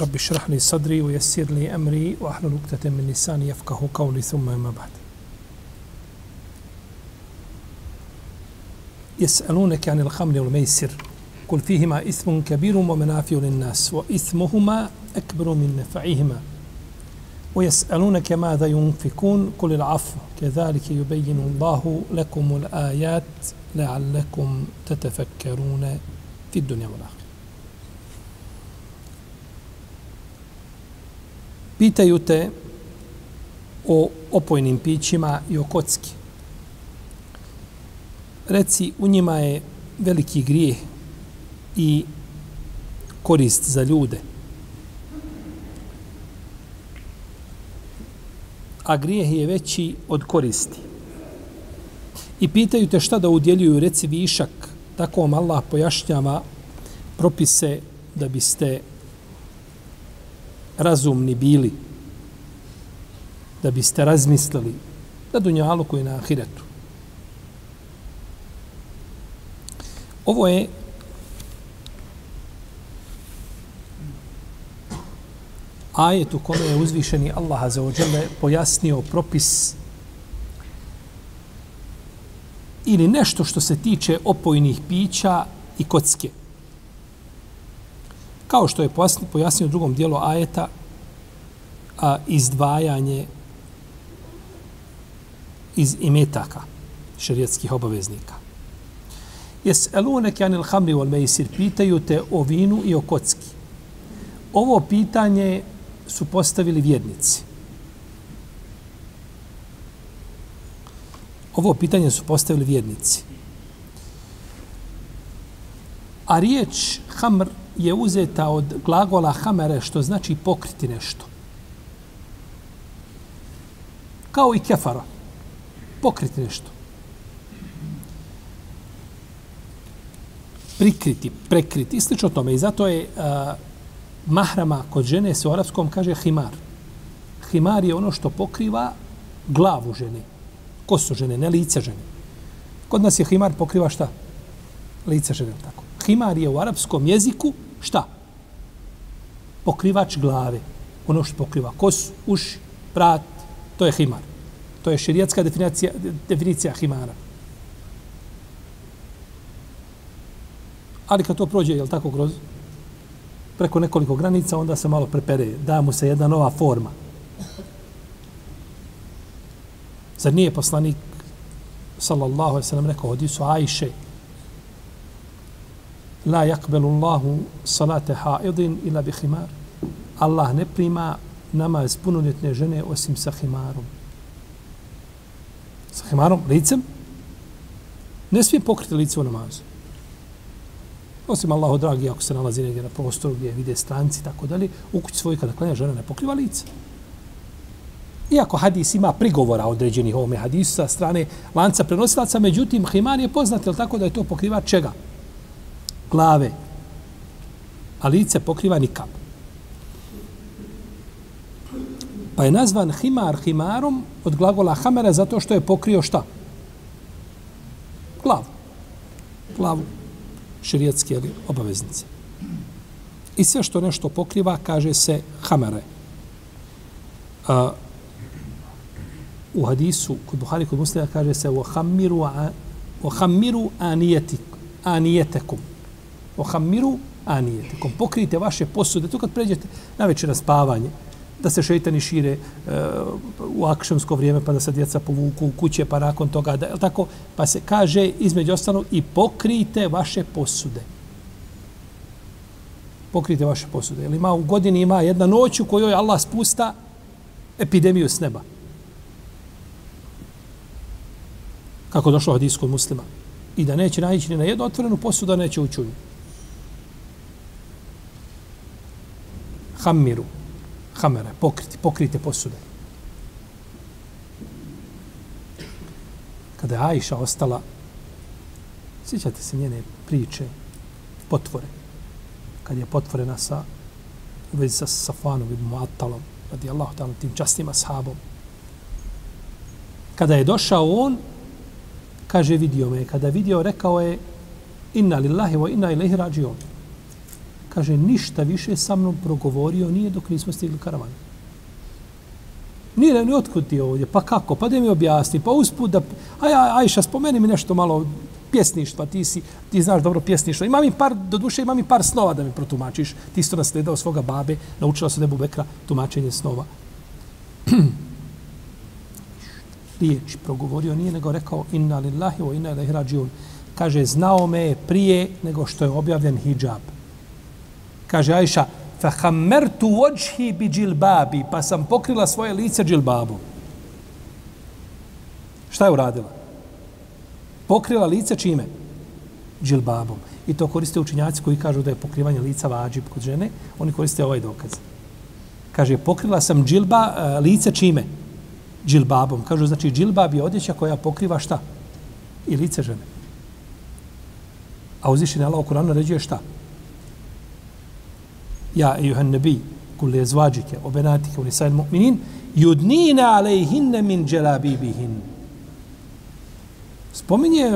رب اشرح لي صدري ويسر لي أمري وأحلل عقدة من لساني يفقه قولي ثم ما بعد. يسألونك عن الخمر والميسر قل فيهما إثم كبير ومنافع للناس وإثمهما أكبر من نفعهما. ويسألونك ماذا ينفقون قل العفو كذلك يبين الله لكم الآيات لعلكم تتفكرون في الدنيا والآخرة. Pitaju te o opojnim pićima i o kocki. Reci, u njima je veliki grijeh i korist za ljude. A grijeh je veći od koristi. I pitaju te šta da udjeljuju, reci višak. Tako vam Allah pojašnjava propise da biste razumni bili, da biste razmislili na dunjalu koji na ahiretu. Ovo je ajet u kome je uzvišeni Allah za ođele pojasnio propis ili nešto što se tiče opojnih pića i kocke. Kao što je pojasnio u drugom dijelu ajeta, a izdvajanje iz imetaka šerijetskih obaveznika. Jes elunek kjanil hamri wal mejsir, pitaju te o vinu i o kocki. Ovo pitanje su postavili vjernici. Ovo pitanje su postavili vjernici. A riječ hamr je uzeta od glagola hamere, što znači pokriti nešto. Kao i kefara. Pokriti nešto. Prikriti, prekriti, slično tome. I zato je a, mahrama kod žene se u arapskom kaže himar. Himar je ono što pokriva glavu žene. Kosu žene, ne lice žene. Kod nas je himar pokriva šta? Lice žene, tako. Himar je u arapskom jeziku šta? Pokrivač glave. Ono što pokriva kosu, uši, prat, to je himar. To je širijatska definicija, definicija himara. Ali kad to prođe, je tako, kroz preko nekoliko granica, onda se malo prepere, da mu se jedna nova forma. Zar nije poslanik, sallallahu alaihi sallam, rekao, odi su Ajše, la yakbelu Allahu salate haidin ila bi himar. Allah ne prima namaz punoljetne žene osim sa himarom. Sa himarom, licem, ne smije pokriti lice u namazu. Osim Allahu dragi, ako se nalazi negdje na prostoru gdje vide stranci, i tako dalje, u kući svoj kada klanja žena ne pokriva lice. Iako hadis ima prigovora određenih ovome hadisu sa strane lanca prenosilaca, međutim, himar je poznat, je tako da je to pokriva čega? Glave. A lice pokriva nikam. Pa je nazvan himar himarom od glagola hamera zato što je pokrio šta? Glavu. Glavu širijetske obaveznice. I sve što nešto pokriva kaže se hamere. A, u hadisu kod Buhari kod muslima kaže se وَحَمِّرُوا وَحَمِّرُوا آنِيَتَكُمْ ohamiru anijete, kom pokrijte vaše posude, to kad pređete na večer na spavanje, da se šeitani šire uh, u akšemsko vrijeme, pa da se djeca povuku u kuće, pa nakon toga, da, tako, pa se kaže između ostalo i pokrijte vaše posude. Pokrijte vaše posude. Jel ima u godini ima jedna noć u kojoj Allah spusta epidemiju s neba. Kako došlo kod muslima. I da neće naići ni na jednu otvorenu posudu, da neće ući u nju. Hamiru. Hamere, pokriti, pokrite posude. Kada je Ajša ostala, sjećate se njene priče, potvore, kad je potvorena sa, u vezi sa Safanom i Muatalom, radi Allah, tim častim ashabom. Kada je došao on, kaže, vidio me. Kada vidio, rekao je, inna lillahi wa inna ilaihi rađion. Kaže, ništa više sa mnom progovorio nije dok nismo stigli karavan. Nije, ni otkud ti ovdje, pa kako, pa da mi objasni, pa usput da, aj, aj, ajša, spomeni mi nešto malo pjesništva, ti si, ti znaš dobro pjesništvo. Imam i par, do duše imam i par snova da mi protumačiš. Ti isto nasledao svoga babe, naučila se Nebu Bekra tumačenje snova. riječ progovorio, nije nego rekao inna lillahi wa inna ilaihi rađiun. Kaže, znao me je prije nego što je objavljen hijab. Kaže Ajša, fahammertu vođhi wajhi bi džilbabi, pa sam pokrila svoje lice džilbabom. Šta je uradila? Pokrila lice čime? Džilbabom. I to koriste učinjaci koji kažu da je pokrivanje lica vađib kod žene. Oni koriste ovaj dokaz. Kaže, pokrila sam džilba, uh, lice čime? džilbabom. Kažu, znači, džilbab je odjeća koja pokriva šta? I lice žene. A uzvišen Allah u Kur'anu naređuje šta? Ja, ejuhan nebi, kule je zvađike, obenatike, unisajn mu'minin, judnina alejhinne min dželabibihin. Spominje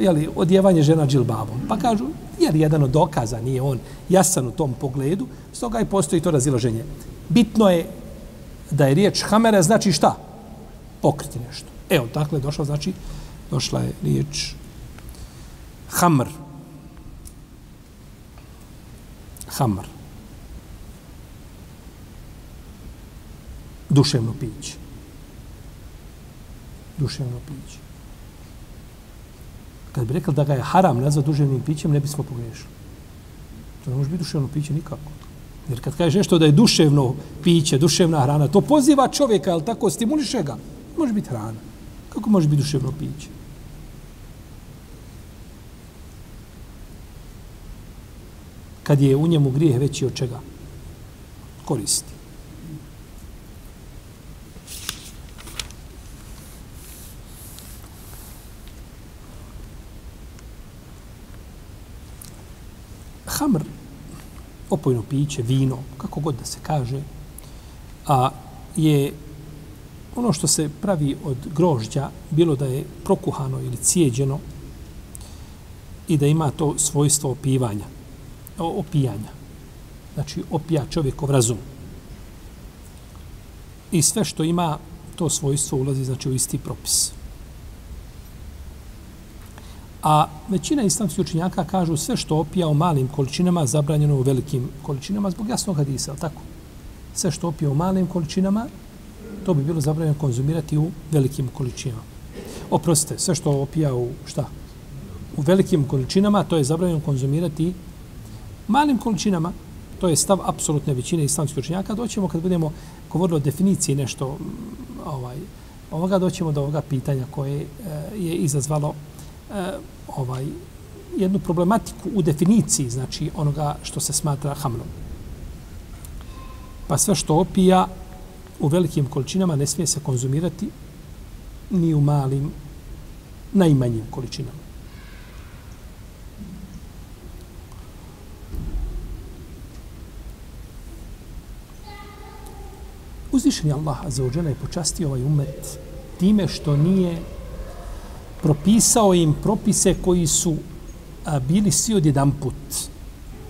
jeli, odjevanje žena džilbabom. Pa kažu, jer jedan od dokaza nije on jasan u tom pogledu, stoga i postoji to razilaženje. Bitno je da je riječ hamere, znači šta? pokriti nešto. Evo, dakle, došla, znači, došla je riječ hamr. Hamr. Duševno piće. Duševno piće. Kad bi rekli da ga je haram nazva duševnim pićem, ne bismo pogrešili. To ne može biti duševno piće nikako. Jer kad kažeš nešto da je duševno piće, duševna hrana, to poziva čovjeka, ali tako stimuliše ga. Može biti hrana. Kako može biti duševno piće? Kad je u njemu grijeh veći od čega? Koristi. Hamr, opojno piće, vino, kako god da se kaže, a je ono što se pravi od grožđa, bilo da je prokuhano ili cijeđeno i da ima to svojstvo opivanja, opijanja. Znači, opija čovjekov razum. I sve što ima to svojstvo ulazi znači, u isti propis. A većina islamskih učinjaka kažu sve što opija u malim količinama zabranjeno u velikim količinama zbog jasnog hadisa, tako? Sve što opija u malim količinama to bi bilo zabranjeno konzumirati u velikim količinama. Oprostite, sve što opija u šta? U velikim količinama, to je zabranjeno konzumirati malim količinama. To je stav apsolutne većine islamskih učinjaka. Doćemo kad budemo govorili o definiciji nešto mm, ovaj, ovoga, doćemo do ovoga pitanja koje e, je izazvalo Eh, ovaj jednu problematiku u definiciji, znači onoga što se smatra hamnom. Pa sve što opija u velikim količinama ne smije se konzumirati ni u malim, najmanjim količinama. Uzvišen je Allah za uđena je počastio ovaj umet time što nije propisao im propise koji su a, bili svi od jedan put.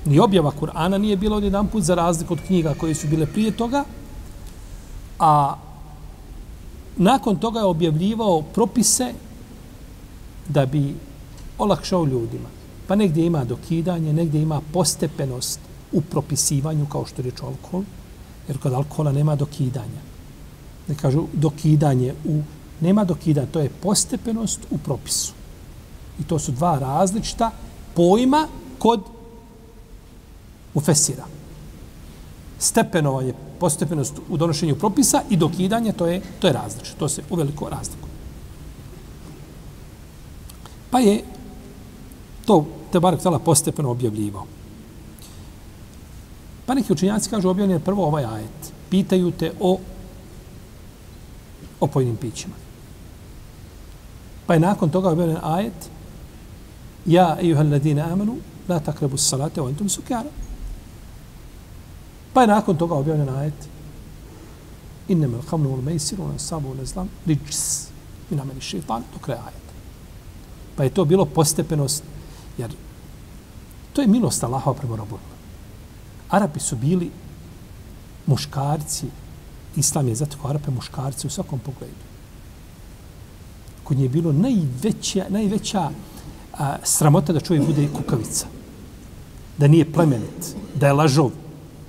Ni objava Kur'ana nije bila od jedan put za razliku od knjiga koje su bile prije toga, a nakon toga je objavljivao propise da bi olakšao ljudima. Pa negdje ima dokidanje, negdje ima postepenost u propisivanju, kao što je reč alkohol, jer kod alkohola nema dokidanja. Ne kažu dokidanje u... Nema dokida, to je postepenost u propisu. I to su dva različita pojma kod ufesira. Stepenovanje postepenost u donošenju propisa i dokidanje, to je, to je različito. To se uveliko razliku. Pa je to te barak tala postepeno objavljivao. Pa neki učenjaci kažu objavljen je prvo ovaj ajet. Pitaju te o opojnim pićima. Pa je nakon toga objavljen ajet Ja, ejuhal ladine amanu, la takrebu salate o entum sukara. Pa je nakon toga objavljen ajet Innem il hamnu ul mejsiru, ul sabu ul zlam, riđs, min ameli šeitan, do kraja ajeta. Pa je to bilo postepenost, jer to je milost Allaha prema robovima. Arapi su bili muškarci, Islam je zato kao Arape muškarci u svakom pogledu. Kod nje je bilo najveća, najveća a, sramota da čovjek bude kukavica. Da nije plemenit, da je lažov.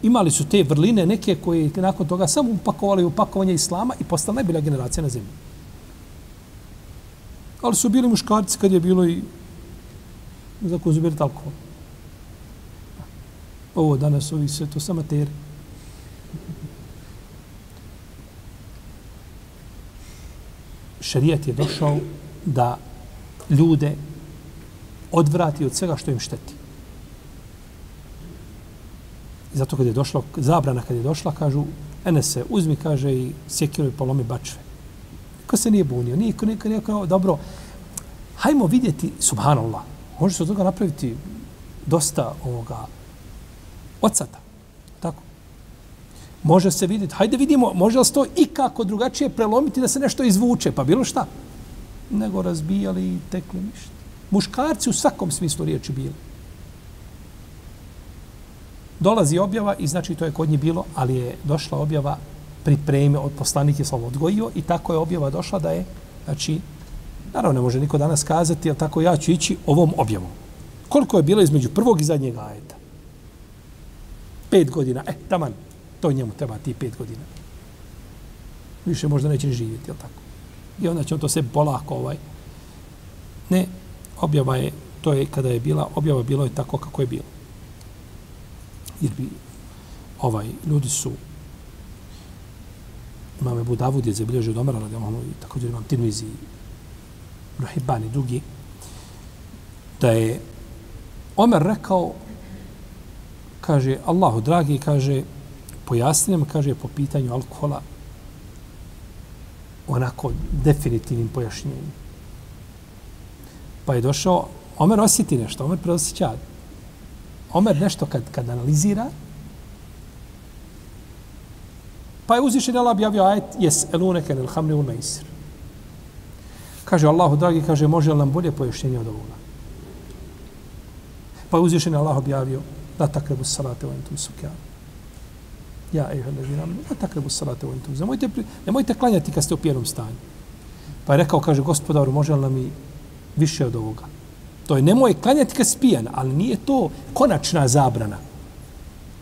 Imali su te vrline neke koje nakon toga samo upakovali u upakovanje Islama i postala najbolja generacija na zemlji. Ali su bili muškarci kad je bilo i za konzumirati alkohol. Ovo danas ovi sve to samateri. Šerijat je došao da ljude odvrati od svega što im šteti. I zato kad je došlo, zabrana kad je došla, kažu, ene se uzmi, kaže, i sjekiru i polomi bačve. Ko se nije bunio, nije, nije, nije, rekao, dobro, hajmo vidjeti, subhanallah, može se od toga napraviti dosta ovoga ocata. Može se vidjeti, hajde vidimo, može li se to ikako drugačije prelomiti da se nešto izvuče, pa bilo šta. Nego razbijali i tekli ništa. Muškarci u svakom smislu riječi bili. Dolazi objava i znači to je kod njih bilo, ali je došla objava pripreme od poslanike slovo odgojio i tako je objava došla da je, znači, naravno ne može niko danas kazati, ali tako ja ću ići ovom objavom. Koliko je bilo između prvog i zadnjeg ajeta? Pet godina. E, taman, to njemu treba ti pet godina. Više možda neće ni živjeti, jel tako? I onda će on to sve polako ovaj. Ne, objava je, to je kada je bila, objava bilo je tako kako je bilo. Jer bi, ovaj, ljudi su, imam Ebu Davud je zabilježio od Omara, radi ono, i također imam Tirmizi, Nuhibban i drugi, da je Omer rekao, kaže, Allahu dragi, kaže, pojasnijem, kaže, po pitanju alkohola, onako definitivnim pojašnjenjem. Pa je došao, Omer osjeti nešto, Omer preosjeća. Omer nešto kad, kad analizira, pa je uzvišen Allah objavio ajet, jes eluneke nel hamri un meisir. Kaže Allahu, dragi, kaže, može li nam bolje pojašnjenje od ovoga? Pa je uzvišen Allah objavio, da takrebu salate u entum sukjanu. Ja, ej, hledi nam, da takrebu salate u entum. Nemojte, nemojte klanjati kad ste u pijenom stanju. Pa je rekao, kaže, gospodaru, može li nam i više od ovoga. To je nemoj klanjati kad spijan, ali nije to konačna zabrana.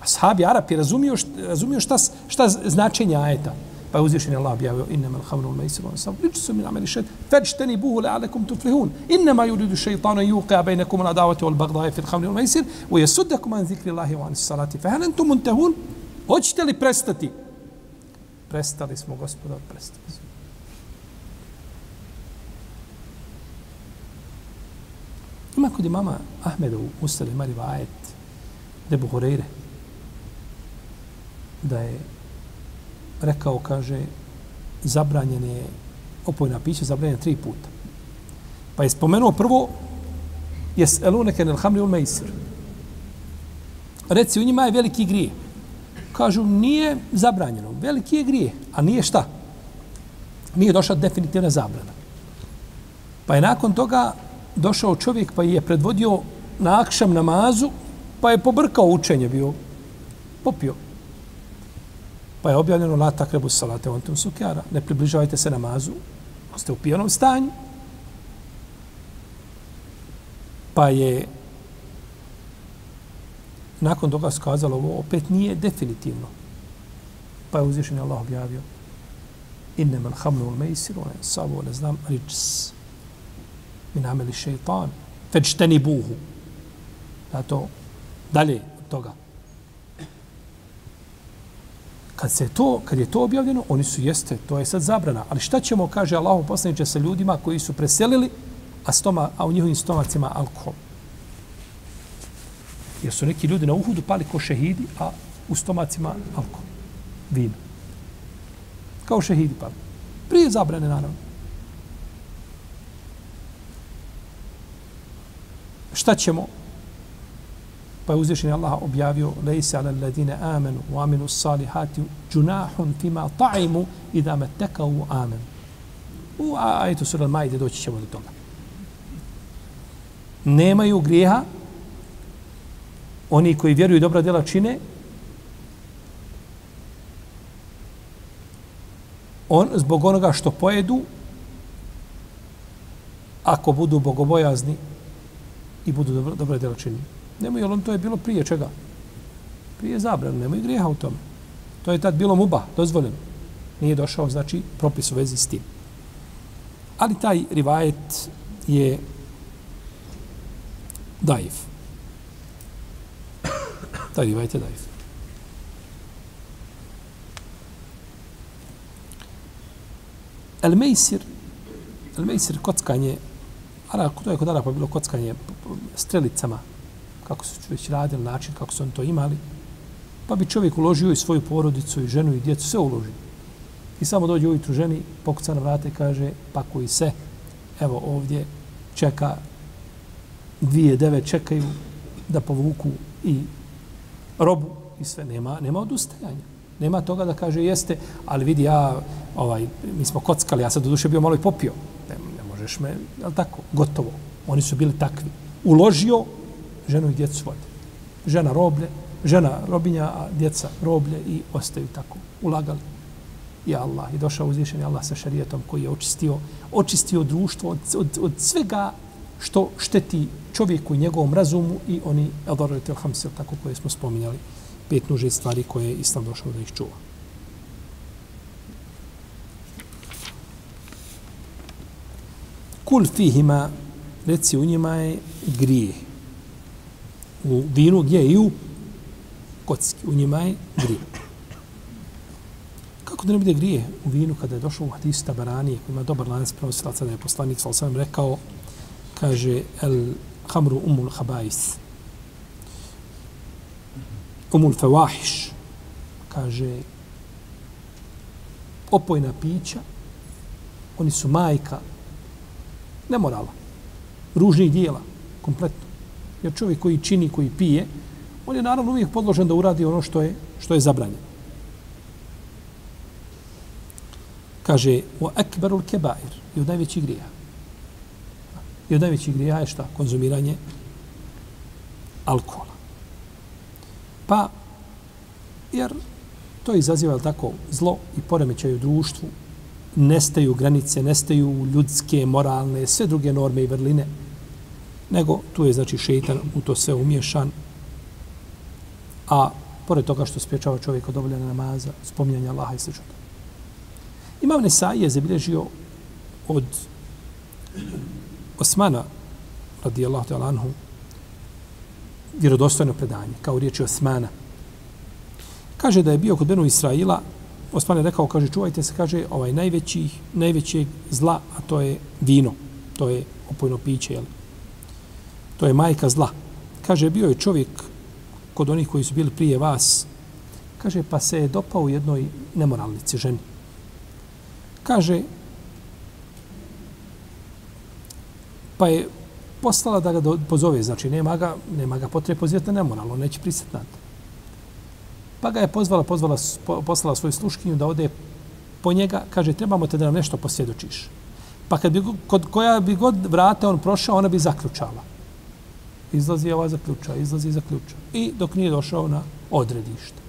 Ashabi Arapi razumio, šta, razumio šta, šta značenje ajeta. Pa je uzvišen Allah objavio innama al-khamru wal-maisiru wal-ansab rijsun min amali shaytan fajtanibuhu la'allakum tuflihun innama yuridu ash-shaytanu an yuqi'a bainakum al-adawata wal-baghdha'a fi al-khamri wal-maisir wa yasuddakum an dhikri Allahi wa an as-salati fa hal antum muntahun hoćete li prestati prestali smo gospodo, prestali smo Ima kod imama Ahmeda u Ustali ima rivajet Debu Horeire da je rekao, kaže, zabranjene je opojna pića, zabranjen tri puta. Pa je spomenuo prvo jes eluneke nel hamri ul mejsir. Reci, u njima je veliki grije. Kažu, nije zabranjeno. Veliki je grije. A nije šta? Nije došla definitivna zabrana. Pa je nakon toga došao čovjek pa je predvodio na akšam namazu, pa je pobrkao učenje bio, popio. Pa je objavljeno la takrebu salate ontum sukjara. Ne približavajte se namazu, ste u pijanom stanju. Pa je nakon toga skazalo ovo opet nije definitivno. Pa je uzvišen Allah objavio innem al hamlu al mejsiru, sabu, ne znam, ričs min ameli šeitan. fajtanibuhu. buhu. Zato, dalje od toga. Kad se to, kad je to objavljeno, oni su jeste, to je sad zabrana. Ali šta ćemo, kaže Allah poslaniče, sa ljudima koji su preselili, a, stoma, a u njihovim stomacima alkohol. Jer su neki ljudi na uhudu pali ko šehidi, a u stomacima alkohol, vino. Kao šehidi pali. Prije zabrane, naravno. Šta ćemo? Pa je uzvišen Allah objavio lejse ala ladine amenu u aminu salihati džunahun fima ta'imu i da me teka u amen. U ajetu sura majde doći ćemo do toga. Nemaju grijeha oni koji vjeruju dobra djela čine on, zbog onoga što pojedu ako budu bogobojazni i budu dobro, dobra djelo čini. Nemoj, jer on to je bilo prije čega? Prije zabrano, nemoj grijeha u tome. To je tad bilo muba, dozvoljeno. Nije došao, znači, propis u vezi s tim. Ali taj rivajet je daif. Taj rivajet je daif. El Mejsir, El Mejsir, kockanje, Ara, to je ovaj kod Arapa bilo kockanje strelicama, kako su već radili, način kako su oni to imali. Pa bi čovjek uložio i svoju porodicu, i ženu, i djecu, sve uložio. I samo dođe ujutru ženi, pokuca na vrate i kaže, pakuj se, evo ovdje čeka, dvije deve čekaju da povuku i robu i sve. Nema, nema odustajanja. Nema toga da kaže jeste, ali vidi ja, ovaj, mi smo kockali, ja sad do duše bio malo i popio. Ne, ne možeš me, al tako, gotovo. Oni su bili takvi. Uložio, ženu i djecu vode. Žena roblje, žena robinja, a djeca roblje i ostaju tako. Ulagali. I Allah. I došao uzvišen je Allah sa šarijetom koji je očistio, očistio društvo od, od, od svega što šteti čovjeku i njegovom razumu i oni adorujete al-hamsil, tako koje smo spominjali pet nuže stvari koje je Islam došao da ih čuva. Kul fihima, reci u njima je grije. U vinu gdje je i u kocki. U njima je grije. Kako da ne bude grije u vinu kada je došao u hadisu Tabaranije koji ima dobar lanac prenosilaca da je poslanik sa sam rekao kaže el hamru umul habais. Umul fevahiš, kaže opojna pića oni su majka nemorala. Ružnih dijela kompletno. Jer čovjek koji čini koji pije on je naravno uvijek podložen da uradi ono što je što je zabranjeno. Kaže o akbarul kebair i od najvećih grija i od najvećih grija je šta konzumiranje alkohola Pa, jer to izaziva tako zlo i poremećaju društvu, nestaju granice, nestaju ljudske, moralne, sve druge norme i vrline, nego tu je znači šeitan u to sve umješan, a pored toga što spječava čovjek od obavljanja namaza, spominjanja Allaha i sl. Imam Nesai je zabilježio od Osmana, radijallahu ta'ala anhu, vjerodostojno predanje, kao riječi Osmana. Kaže da je bio kod Benu Israila, Osman je rekao, kaže, čuvajte se, kaže, ovaj najveći, najvećeg zla, a to je vino, to je opojno piće, jel? To je majka zla. Kaže, bio je čovjek kod onih koji su bili prije vas, kaže, pa se je dopao u jednoj nemoralnici ženi. Kaže, pa je poslala da ga do, pozove, znači nema ga, nema ga potrebe pozivati na nemoral, on neće pristati na to. Pa ga je pozvala, pozvala, poslala svoju sluškinju da ode po njega, kaže, trebamo te da nam nešto posvjedočiš. Pa kad bi, kod koja bi god vrata on prošao, ona bi zaključala. Izlazi ova zaključa, izlazi i zaključa. I dok nije došao na odredište.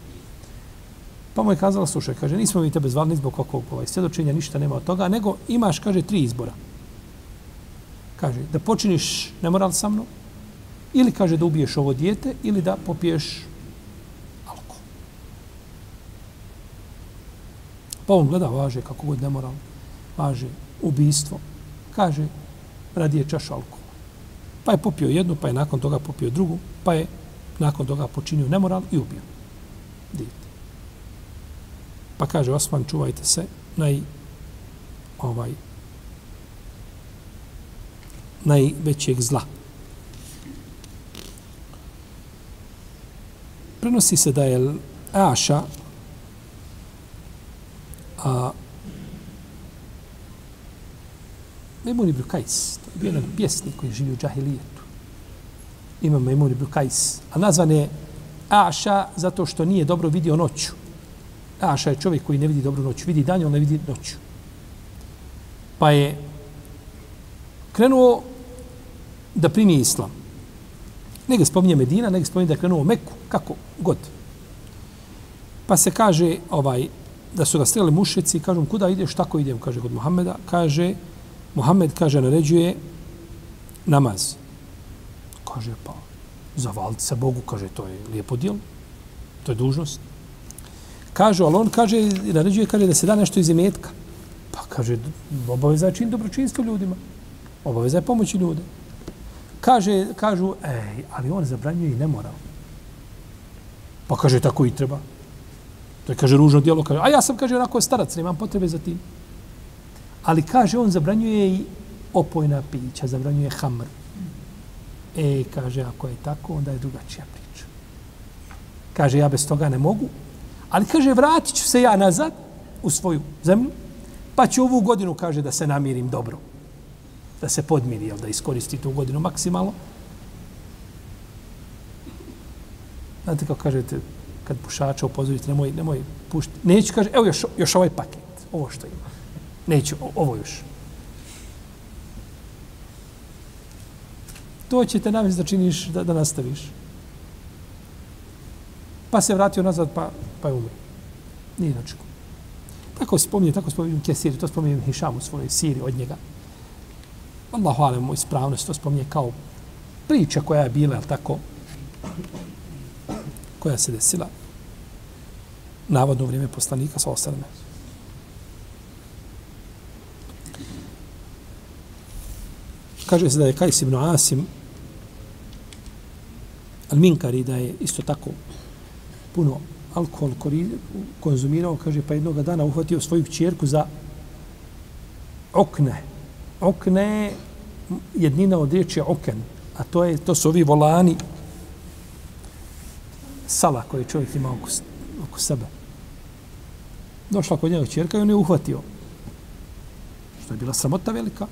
Pa mu je kazala, slušaj, kaže, nismo mi tebe zvali zbog kakvog ovaj, svjedočenja, ništa nema od toga, nego imaš, kaže, tri izbora kaže da počiniš nemoral sa mnom ili kaže da ubiješ ovo dijete ili da popiješ alkohol. Pa on gleda, važe kako god nemoral, važe ubijstvo, kaže radi je čaš alkohola. Pa je popio jednu, pa je nakon toga popio drugu, pa je nakon toga počinio nemoral i ubio dijete. Pa kaže Osman, čuvajte se, naj, ovaj, najvećeg zla. Prenosi se da je Aša, a, Memun ibn Kajs, to je bio jedan pjesnik koji živi u džahilijetu. Ima Memun ibn Kajs, a nazvan je Aša zato što nije dobro vidio noću. Aša je čovjek koji ne vidi dobro noću. Vidi dan, on ne vidi noću. Pa je krenuo da primi islam. Nega spominje Medina, nega spominje da je krenuo u Meku, kako god. Pa se kaže ovaj da su ga streli mušici i kažu kuda ideš, tako idem, kaže kod Muhameda. Kaže, Muhammed kaže, naređuje namaz. Kaže, pa, zavaliti se Bogu, kaže, to je lijepo djelo, to je dužnost. Kaže, ali on kaže, naređuje, kaže, da se da nešto iz imetka. Pa kaže, obaveza je čin dobročinstvo ljudima. Obaveza je pomoći ljude. Kaže, kažu, ej, ali on zabranjuje i nemoral. Pa kaže, tako i treba. To je, kaže, ružno dijelo. Kaže, a ja sam, kaže, onako starac, nemam potrebe za tim. Ali kaže, on zabranjuje i opojna pića, zabranjuje hamr. E, kaže, ako je tako, onda je drugačija priča. Kaže, ja bez toga ne mogu. Ali kaže, vratit ću se ja nazad u svoju zemlju, pa ću ovu godinu, kaže, da se namirim dobro. Da se podmiri, jel, da iskoristi tu godinu maksimalno. Znate kako kažete, kad pušača upozorite, nemoj, nemoj pušti. Neću, kaže, evo još, još ovaj paket, ovo što ima. Neću, ovo još. To će te navesti da činiš, da, da nastaviš. Pa se vratio nazad, pa, pa je umri. Nije načeko. Tako spominje, tako spominje Kesiri, to spominje Hišam u svojoj siri od njega. Allahu alemu ispravnost, to spominje kao priča koja je bila, tako, koja se desila navodno u vrijeme poslanika sa osaleme. Kaže se da je Kajs ibn Asim Al-Minkari da je isto tako puno alkohol konzumirao, kaže, pa jednog dana uhvatio svoju čerku za okne. Okne jednina od riječi oken, a to je to su ovi volani sala koje čovjek ima oko, oko sebe. Došla kod njega čerka i on je uhvatio. Što je bila sramota velika.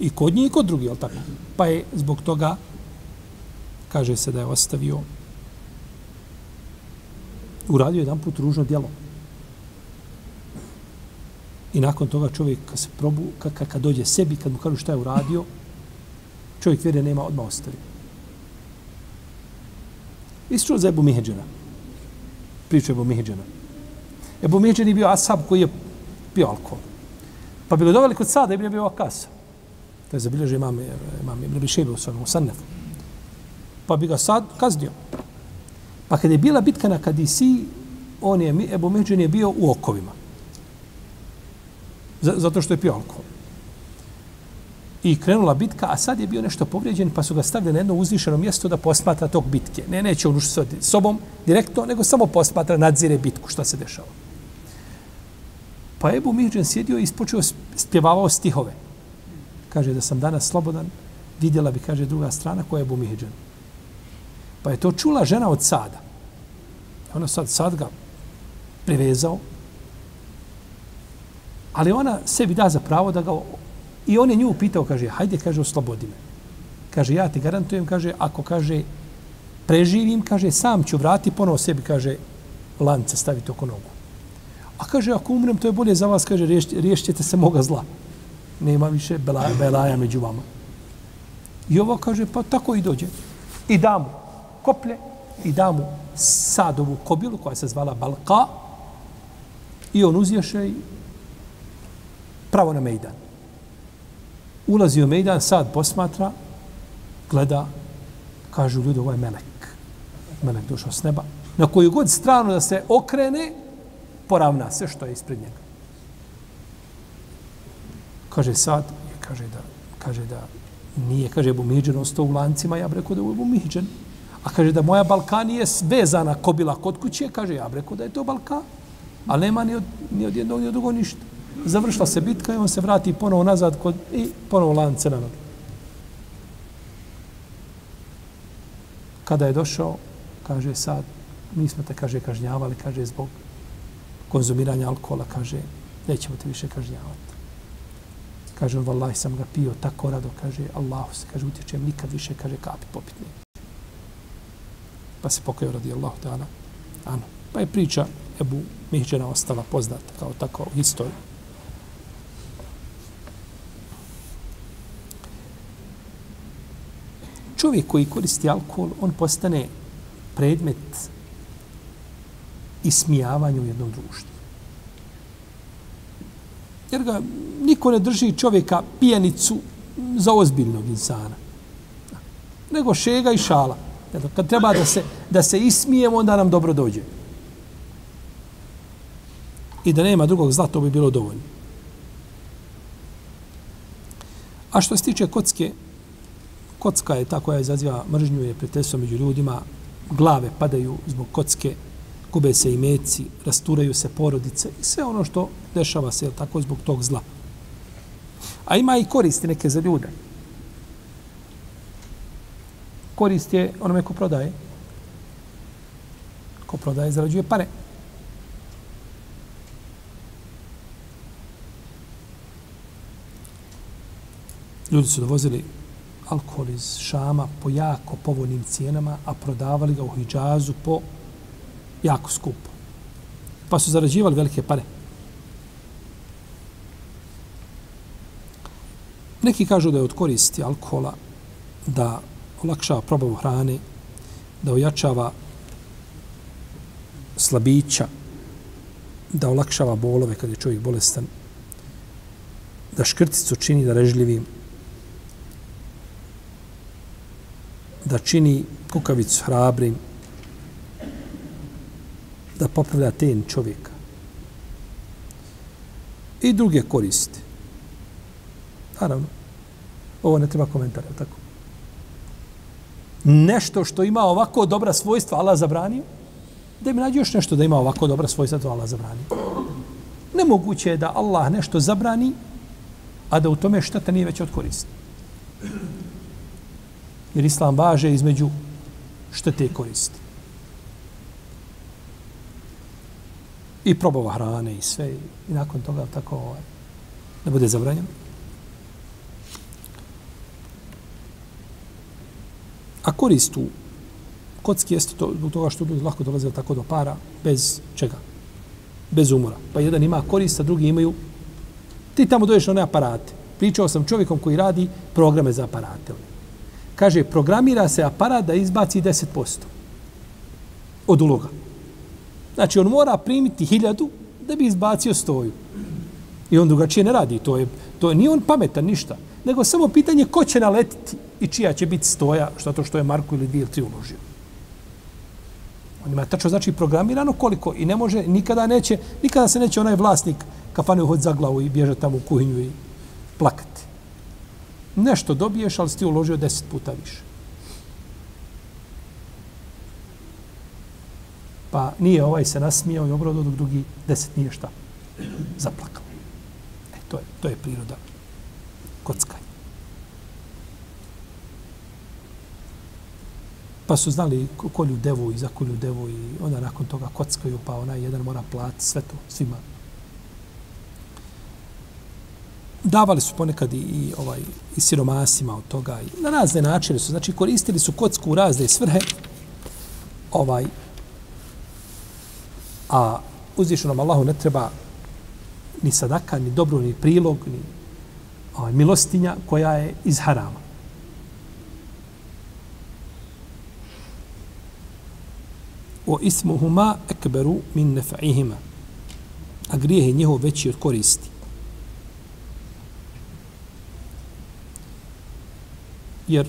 I kod njih i kod drugih, ali tako? Pa je zbog toga, kaže se da je ostavio, uradio jedan put ružno djelo. I nakon toga čovjek kad se probu, kad, kad, kad dođe sebi, kad mu kažu šta je uradio, čovjek vjere nema, odmah ostavi. Isto za Ebu Miheđena. Priču Ebu Miheđena. Ebu Miheđen je bio asab koji je pio alkohol. Pa bi ga doveli kod sada, Ibn je bio akasa. To je zabilježio imam, imam Ibn Bišebe u svojom Sannefu. Pa bi ga sad kaznio. Pa kada je bila bitka na Kadisi, on je, Ebu Međen je bio u okovima. Zato što je pio alkohol. I krenula bitka, a sad je bio nešto povrijeđen, pa su ga stavili na jedno uzvišeno mjesto da posmatra tog bitke. Ne, neće on ušli s sobom direktno, nego samo posmatra, nadzire bitku, šta se dešava. Pa Ebu Mihđen sjedio i ispočeo spjevavao stihove. Kaže da sam danas slobodan, vidjela bi, kaže druga strana, koja je Ebu Mihđen. Pa je to čula žena od sada. Ona sad, sad ga privezao. Ali ona sebi da za pravo da ga... I on je nju upitao, kaže, hajde, kaže, oslobodi me. Kaže, ja ti garantujem, kaže, ako, kaže, preživim, kaže, sam ću vrati ponovo sebi, kaže, lance staviti oko nogu. A kaže, ako umrem, to je bolje za vas, kaže, riješćete se moga zla. Nema više belaja, belaja među vama. I ovo kaže, pa tako i dođe. I damu koplje i da mu sadovu kobilu koja se zvala Balka i on uzješe i pravo na Mejdan. Ulazi u Mejdan, sad posmatra, gleda, kažu ljudi, ovo je Melek. Melek došao s neba. Na koju god stranu da se okrene, poravna se što je ispred njega. Kaže sad, kaže da, kaže da nije, kaže, Bumiđen ostao u lancima, ja bih rekao da je Bumiđen. A kaže da moja Balkan je vezana kobila kod kuće, kaže ja rekao da je to Balkan. Ali nema ni od, ni od jednog ni od drugog ništa. Završila se bitka i on se vrati ponovo nazad kod, i ponovo lance na noge. Kada je došao, kaže sad, mi smo te, kaže, kažnjavali, kaže, zbog konzumiranja alkohola, kaže, nećemo te više kažnjavati. Kaže on, vallahi sam ga pio tako rado, kaže, Allahu se, kaže, utječem, nikad više, kaže, kapi popitni. Pa se pokojao radi Allahu ta'ala. Ano. Pa je priča Ebu Mihđena ostala poznata kao tako u historiji. Čovjek koji koristi alkohol, on postane predmet ismijavanja u jednom društvu. Jer ga niko ne drži čovjeka pijanicu za ozbiljnog insana. Nego šega i šala. Kad treba da se, da se ismijemo, onda nam dobro dođe. I da nema drugog zla, to bi bilo dovoljno. A što se tiče kocke, kocka je ta koja izaziva mržnju i prijateljstvo među ljudima, glave padaju zbog kocke, gube se i meci, rasturaju se porodice i sve ono što dešava se tako zbog tog zla. A ima i koristi neke za ljude. Korist je onome ko prodaje. Ko prodaje, zarađuje pare. Ljudi su dovozili alkohol iz Šama po jako povoljnim cijenama, a prodavali ga u Hidžazu po jako skupo. Pa su zarađivali velike pare. Neki kažu da je od koristi alkohola da olakšava probavu hrane, da ojačava slabića, da olakšava bolove kad je čovjek bolestan, da škrticu čini da režljivim, da čini kukavicu hrabrim, da popravlja ten čovjeka. I druge koristi. Naravno, ovo ne treba komentara, tako? Nešto što ima ovako dobra svojstva, Allah zabranio, da mi nađe još nešto da ima ovako dobra svojstva, to Allah zabranio. Nemoguće je da Allah nešto zabrani, a da u tome šteta nije već od koristi. Jer Islam važe između štete koristi. i probava hrane i sve i nakon toga tako ovaj, da bude zabranjeno. A korist u kocki jeste to, zbog toga što ljudi lako dolaze tako do para bez čega? Bez umora. Pa jedan ima korist, a drugi imaju ti tamo doješ na one aparate. Pričao sam čovjekom koji radi programe za aparate. Kaže, programira se aparat da izbaci 10% od uloga. Znači, on mora primiti hiljadu da bi izbacio stoju. I on drugačije ne radi. To je, to je, nije on pametan ništa. Nego samo pitanje ko će naletiti i čija će biti stoja, što to što je Marko ili dvije ili tri uložio. On ima tačno znači programirano koliko i ne može, nikada neće, nikada se neće onaj vlasnik kafane uhod za glavu i bježe tamo u kuhinju i plakati. Nešto dobiješ, ali si ti uložio deset puta više. pa nije ovaj se nasmijao i obrodo dok drugi deset nije šta zaplakao. E, to je, to je priroda kockanja. Pa su znali kolju devu i za kolju devu i onda nakon toga kockaju, pa onaj jedan mora plat, sve to svima. Davali su ponekad i, i ovaj i siromasima od toga i na razne načine su, znači koristili su kocku u razne svrhe. Ovaj A uzvišenom Allahu ne treba ni sadaka, ni dobro, ni prilog, ni ovaj, milostinja koja je iz harama. O ismuhuma ekberu min nefa'ihima. A grijeh je njihov veći od koristi. Jer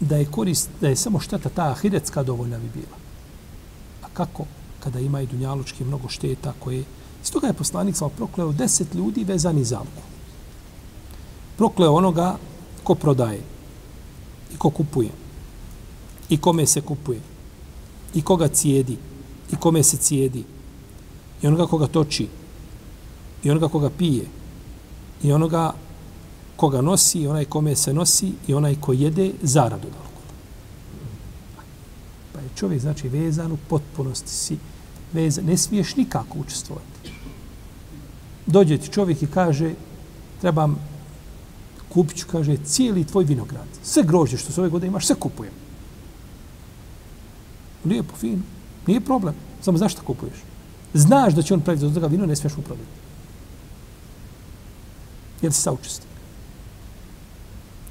da je korist, da je samo šteta ta ahiretska dovoljna bi bila A kako kada ima i dunjalučki mnogo šteta koje... Iz toga je poslanik sam prokleo deset ljudi vezani za alku. Prokleo onoga ko prodaje i ko kupuje i kome se kupuje i koga cijedi i kome se cijedi i onoga koga toči i onoga koga pije i onoga koga nosi i onaj kome se nosi i onaj ko jede zaradu da pa čovjek znači vezan u potpunosti si vezan, ne smiješ nikako učestvovati. Dođe ti čovjek i kaže, trebam kupit ću, kaže, cijeli tvoj vinograd. Sve grožđe što se ove godine imaš, sve kupujem. Lijepo, fino. Nije problem. Samo znaš šta kupuješ. Znaš da će on praviti od toga vino, ne smiješ mu prodati. Jer si saučestvovao.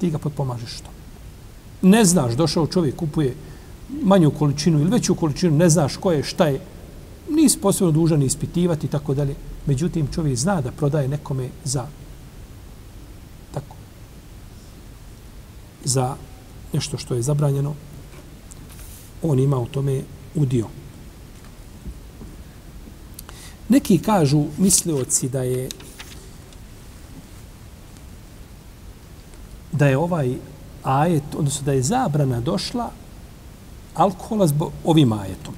Ti ga potpomažeš što. Ne znaš, došao čovjek, kupuje manju količinu ili veću količinu, ne znaš ko je, šta je, nisi posebno dužan ispitivati i tako dalje. Međutim, čovjek zna da prodaje nekome za tako za nešto što je zabranjeno, on ima u tome udio. Neki kažu, mislioci, da je da je ovaj ajet, odnosno da je zabrana došla alkohola zbog ovim ajetom.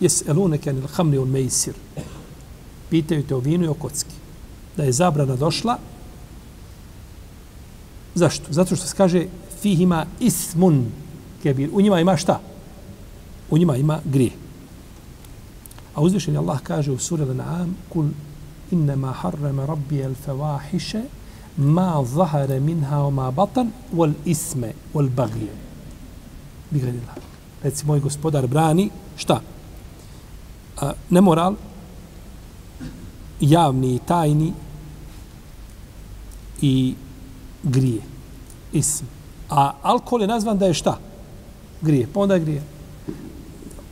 Jes eluneke anil hamli un mejsir. Pitaju te o vinu i o kocki. Da je zabrana došla. Zašto? Zato što se kaže fihima ismun kebir. U njima ima šta? U njima ima grije. A uzvišen Allah kaže u suri Al-An'am kul innama harrama rabbi al-fawahisha ma zahara minha wa ma batan wal isme wal bagije. Bigredila. Reci, moj gospodar brani, šta? A, nemoral, javni i tajni i grije. Ism. A alkohol je nazvan da je šta? Grije. Pa onda je grije.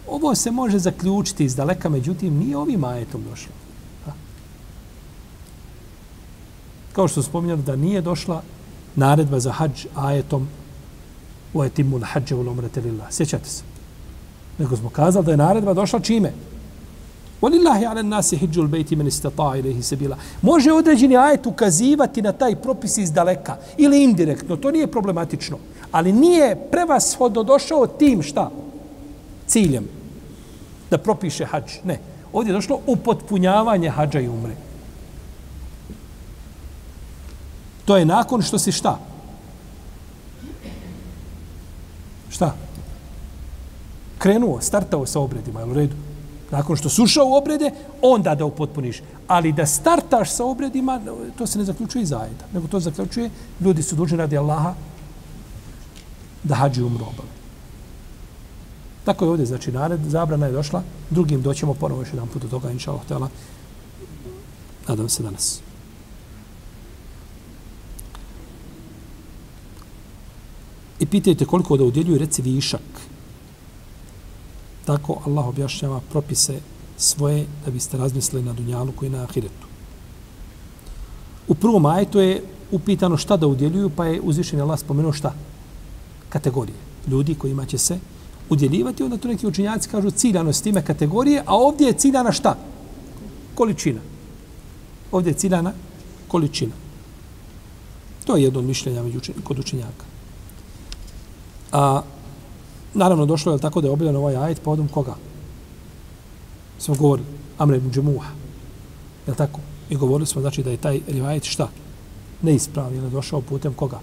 Ovo se može zaključiti iz daleka, međutim, nije ovim ajetom došlo. Kao što spominjali da nije došla naredba za hađ ajetom u etimu na hađe u lomrete lillah. Sjećate se? Nego smo kazali da je naredba došla čime? Walillahi ala nasi hijjul bejti men istata ilaihi sebila. Može određeni ajet ukazivati na taj propis iz daleka ili indirektno, to nije problematično. Ali nije prevashodno došao tim šta? Ciljem. Da propiše hađ. Ne. Ovdje je došlo upotpunjavanje hađa i umre. To je nakon što si šta? Šta? Krenuo, startao sa obredima, je u redu? Nakon što si ušao u obrede, onda da upotpuniš. Ali da startaš sa obredima, to se ne zaključuje iz ajeta. Nego to zaključuje, ljudi su dužni radi Allaha da hađi umru obave. Tako je ovdje, znači, nared, zabrana je došla, drugim doćemo ponovo još jedan put do toga, inša Allah, nadam se danas. I pitajte koliko da udjeljuju, reci višak. Tako Allah objašnjava propise svoje da biste razmislili na dunjalu koji na ahiretu. U prvom ajetu je upitano šta da udjeljuju, pa je uzvišen Allah spomenuo šta? Kategorije. Ljudi kojima će se udjeljivati, onda tu neki učinjaci kažu ciljano s time kategorije, a ovdje je ciljana šta? Količina. Ovdje je ciljana količina. To je jedno mišljenja među kod učenjaka. A, naravno, došlo je tako da je objavljen ovaj ajet pa povodom koga? Smo govorili, Amr ibn Džemuha. Je tako? I govorili smo, znači, da je taj rivajet šta? Neispravni, je došao putem koga?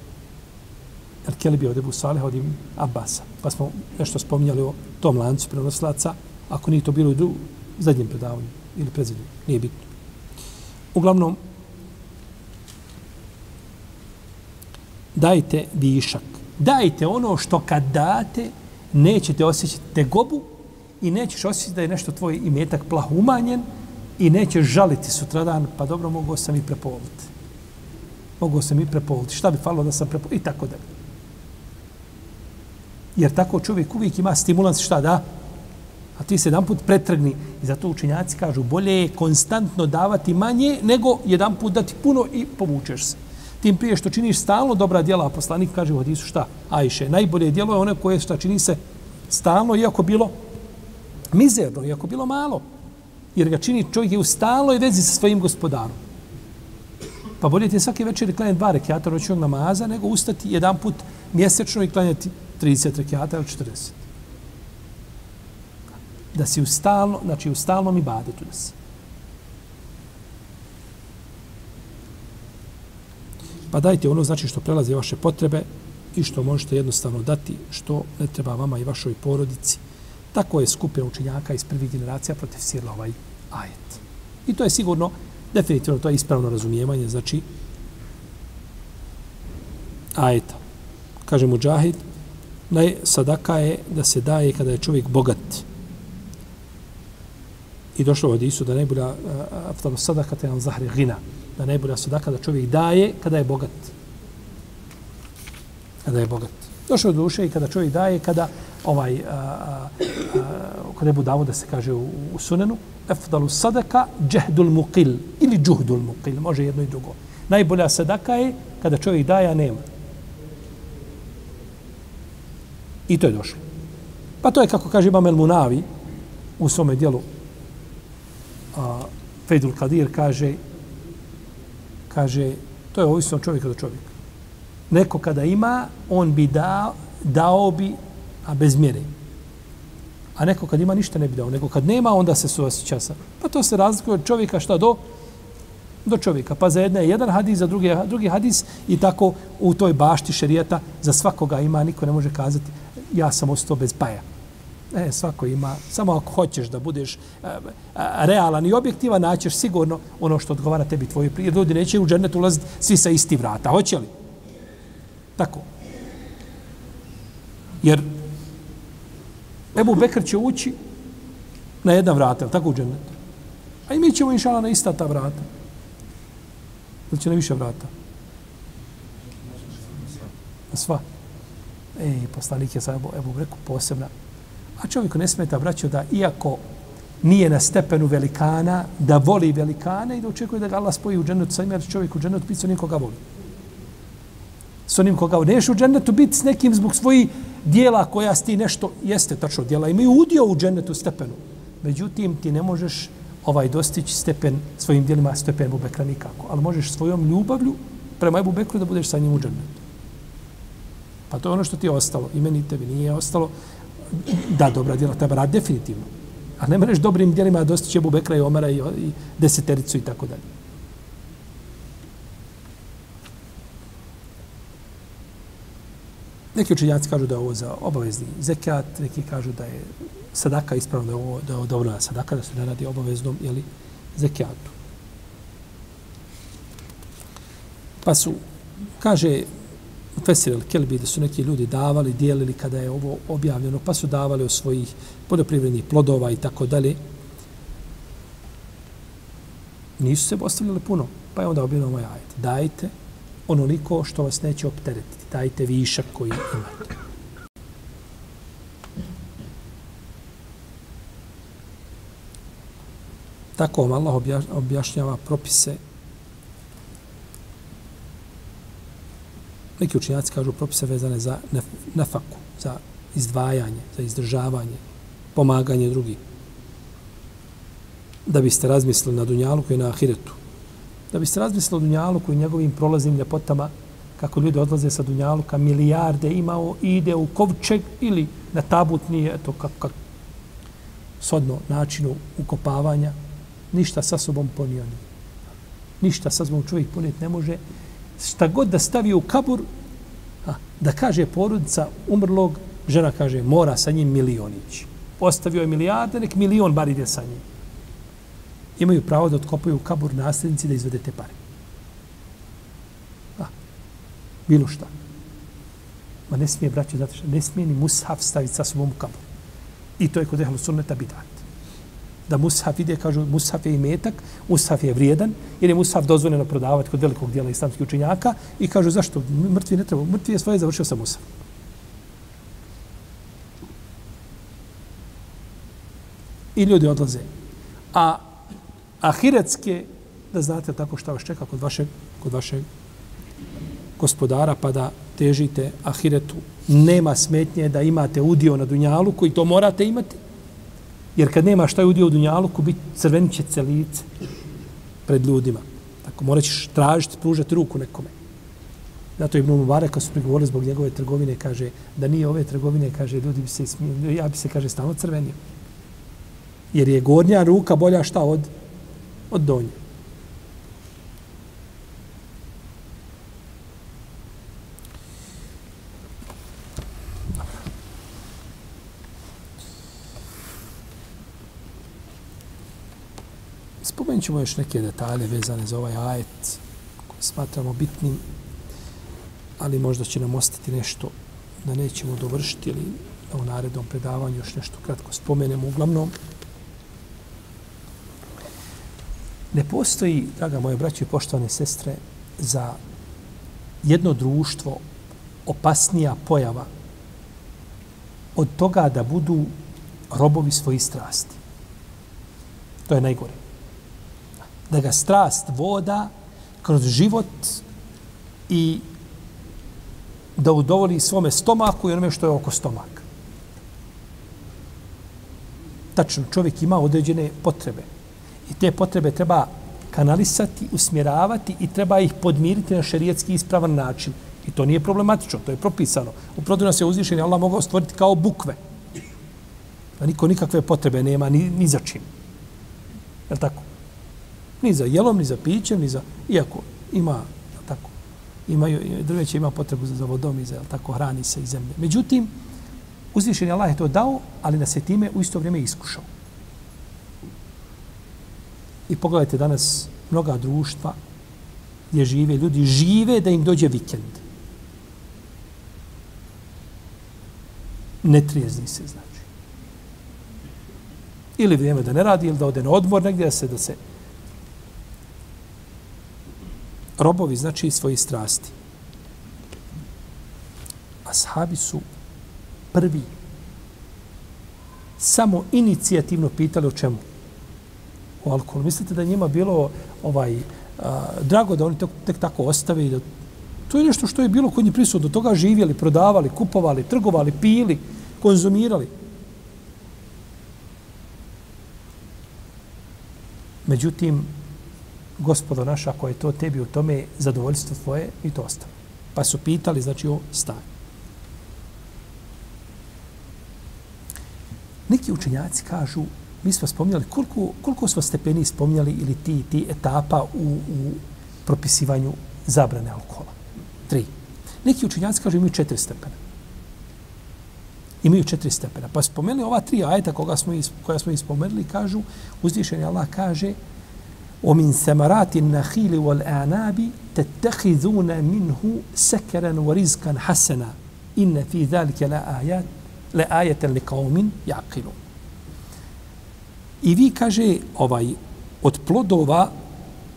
Jer Keli bi od Ebu Salih od Ibn Abbasa. Pa smo nešto spominjali o tom lancu prenoslaca, ako nije to bilo u zadnjem predavanju ili predzadnjem, nije bitno. Uglavnom, dajte višak dajte ono što kad date, nećete osjećati tegobu i nećeš osjećati da je nešto tvoj imetak plah umanjen i nećeš žaliti sutradan, pa dobro, mogu sam i prepoliti. Mogu sam i prepoliti. Šta bi falilo da sam prepovoliti? I tako da. Jer tako čovjek uvijek ima stimulans šta da? A ti se jedan put pretrgni. I zato učenjaci kažu, bolje je konstantno davati manje nego jedan put dati puno i povučeš se tim prije što činiš stalno dobra djela, a poslanik kaže u hadisu šta? Ajše, najbolje djelo je ono koje šta čini se stalno, iako bilo mizerno, iako bilo malo. Jer ga čini čovjek je u stalnoj vezi sa svojim gospodarom. Pa bolje ti svake večeri klanjati dva rekiata noćnog namaza, nego ustati jedan put mjesečno i klanjati 30 rekiata ili 40. Da si u stalno, znači u stalnom ibadetu da si. Pa dajte ono znači što prelazi vaše potrebe i što možete jednostavno dati što ne treba vama i vašoj porodici. Tako je skupina učenjaka iz prvih generacija protefsirila ovaj ajet. I to je sigurno, definitivno, to je ispravno razumijevanje, znači, ajeta. Kaže Mujahid, naj sadaka je da se daje kada je čovjek bogat. I došlo od Isu da najbolja aftalu sadaka te zahri gina. Da najbolja sadaka da čovjek daje kada je bogat. Kada je bogat. Došlo od duše i kada čovjek daje, kada ovaj, a, a, a, kod Ebu se kaže u, u sunenu, afdalu sadaka džehdul muqil ili džuhdul muqil, može jedno i drugo. Najbolja sadaka je kada čovjek daje, a nema. I to je došlo. Pa to je kako kaže Imam El Munavi u svome dijelu a, Fejdul Kadir kaže kaže to je ovisno od čovjeka do čovjeka. Neko kada ima, on bi dao, dao bi, a bez mjere. A neko kad ima ništa ne bi dao. Nego kad nema, onda se suosjeća sa. Pa to se razlikuje od čovjeka šta do do čovjeka. Pa za jedne je jedan hadis, za drugi, drugi hadis i tako u toj bašti šerijeta za svakoga ima, niko ne može kazati ja sam ostao bez paja. Ne, svako ima, samo ako hoćeš da budeš a, e, a, realan i objektivan, naćeš sigurno ono što odgovara tebi tvoje prije. Ljudi neće u džernet ulaziti svi sa isti vrata. Hoće li? Tako. Jer Ebu Bekr će ući na jedna vrata, tako u džennetu. A i mi ćemo inšala na ista ta vrata. Ili će na više vrata? Na sva. Ej, poslanik je sa Ebu, Ebu Bekr posebna. A čovjeku ne smeta, braćo, da iako nije na stepenu velikana, da voli velikane i da očekuje da ga Allah spoji u džennetu sa ima čovjek u džennetu biti sa onim koga voli. S onim koga voli. Neš u džennetu biti s nekim zbog svojih dijela koja sti nešto jeste tačno dijela. Imaju udio u džennetu stepenu. Međutim, ti ne možeš ovaj dostići stepen svojim dijelima stepen Ebu Bekra nikako. Ali možeš svojom ljubavlju prema Ebu Bekru da budeš sa njim u džennetu. Pa to je ono što ti je ostalo. I meni tebi nije ostalo. Da, dobra djela treba raditi, definitivno. A ne mreš dobrim djelima dostići Ebu Bekra i Omara i, i desetericu i tako dalje. Neki učenjaci kažu da je ovo za obavezni zekat, neki kažu da je sadaka ispravno da je ovo, da je ovo dobro sadaka, da se ne radi obaveznom jeli, zekijatu. Pa su, kaže Fesir el Kelbi, da su neki ljudi davali, dijelili kada je ovo objavljeno, pa su davali od svojih poljoprivrednih plodova i tako dalje. Nisu se ostavljali puno, pa je onda objavljeno ovaj ajet. Dajte onoliko što vas neće opteretiti. Dajte višak koji imate. Tako vam Allah objašnjava propise. Neki učinjaci kažu propise vezane za nafaku, za izdvajanje, za izdržavanje, pomaganje drugih. Da biste razmislili na Dunjaluku i na Ahiretu da biste razmislili o Dunjaluku i njegovim prolaznim ljepotama, kako ljudi odlaze sa Dunjaluka, milijarde imao, ide u kovčeg ili na tabut nije, eto, kako, kako, sodno načinu ukopavanja, ništa sa sobom ponio nije. Ništa sa sobom čovjek puniti ne može. Šta god da stavi u kabur, a, da kaže porodica umrlog, žena kaže, mora sa njim milionići. Postavio je milijarde, nek milion bar ide sa njim imaju pravo da otkopaju kabur nasljednici da izvedete pare. A, bilo šta. Ma ne smije, braći, zato što ne smije ni mushaf staviti sa sobom u kabur. I to je kod ehlu sunneta bidat. Da mushaf ide, kažu, mushaf je imetak, mushaf je vrijedan, jer je mushaf dozvoljeno prodavati kod velikog dijela islamskih učenjaka i kažu, zašto? Mrtvi ne treba. Mrtvi je svoje završio sa mushaf. I ljudi odlaze. A ahiretske, da znate tako šta vas čeka kod vašeg, kod vašeg gospodara, pa da težite ahiretu. Nema smetnje da imate udio na Dunjalu, koji to morate imati. Jer kad nema šta je udio u Dunjaluku, biti crvenit će celice pred ljudima. Tako, morat ćeš tražiti, pružati ruku nekome. Zato Ibn Mubarak, kad su prigovorili zbog njegove trgovine, kaže da nije ove trgovine, kaže, ljudi bi se smijeli, ja bi se, kaže, stalno crvenio. Jer je gornja ruka bolja šta od od donje. Ćemo još neke detalje vezane za ovaj ajet koji smatramo bitnim, ali možda će nam ostati nešto da nećemo dovršiti ili da u narednom predavanju još nešto kratko spomenemo. Uglavnom, ne postoji, draga moje braće i poštovane sestre, za jedno društvo opasnija pojava od toga da budu robovi svojih strasti. To je najgore. Da ga strast voda kroz život i da udovoli svome stomaku i onome što je oko stomaka. Tačno, čovjek ima određene potrebe. I te potrebe treba kanalisati, usmjeravati i treba ih podmiriti na šerijetski ispravan način. I to nije problematično, to je propisano. U protivno se uzvišenje Allah mogao stvoriti kao bukve. A niko nikakve potrebe nema ni, ni za čim. Je tako? Ni za jelom, ni za pićem, ni za... Iako ima, tako? Imaju, drveće ima potrebu za, za vodom i za, tako, hrani se i zemlje. Međutim, uzvišenje Allah je to dao, ali nas je time u isto vrijeme iskušao. I pogledajte danas mnoga društva gdje žive, ljudi žive da im dođe vikend. Ne trijezni se, znači. Ili vrijeme da ne radi, ili da ode na odmor negdje, da se, da se robovi, znači, svoje strasti. Ashabi su prvi samo inicijativno pitali o čemu? o alkoholu. Mislite da njima bilo ovaj a, drago da oni tek, tek tako ostave i da to je nešto što je bilo kod njih prisutno. Toga živjeli, prodavali, kupovali, trgovali, pili, konzumirali. Međutim, gospodo naša, ako je to tebi u tome zadovoljstvo tvoje, i to ostalo. Pa su pitali, znači, o stanju. Neki učenjaci kažu mi smo spominjali, koliko, koliko smo stepeni spominjali ili ti, ti etapa u, u propisivanju zabrane alkohola? Tri. Neki učenjaci kažu imaju četiri stepena. Imaju četiri stepena. Pa spomenuli ova tri ajeta koga smo, koja smo ispomenuli, kažu, uzvišeni Allah kaže, ومن ثمرات النخيل والأعناب تتخذون منه سكرا ورزقا حسنا إن في ذلك لآيات لآية لقوم يعقلون I vi, kaže, ovaj, od plodova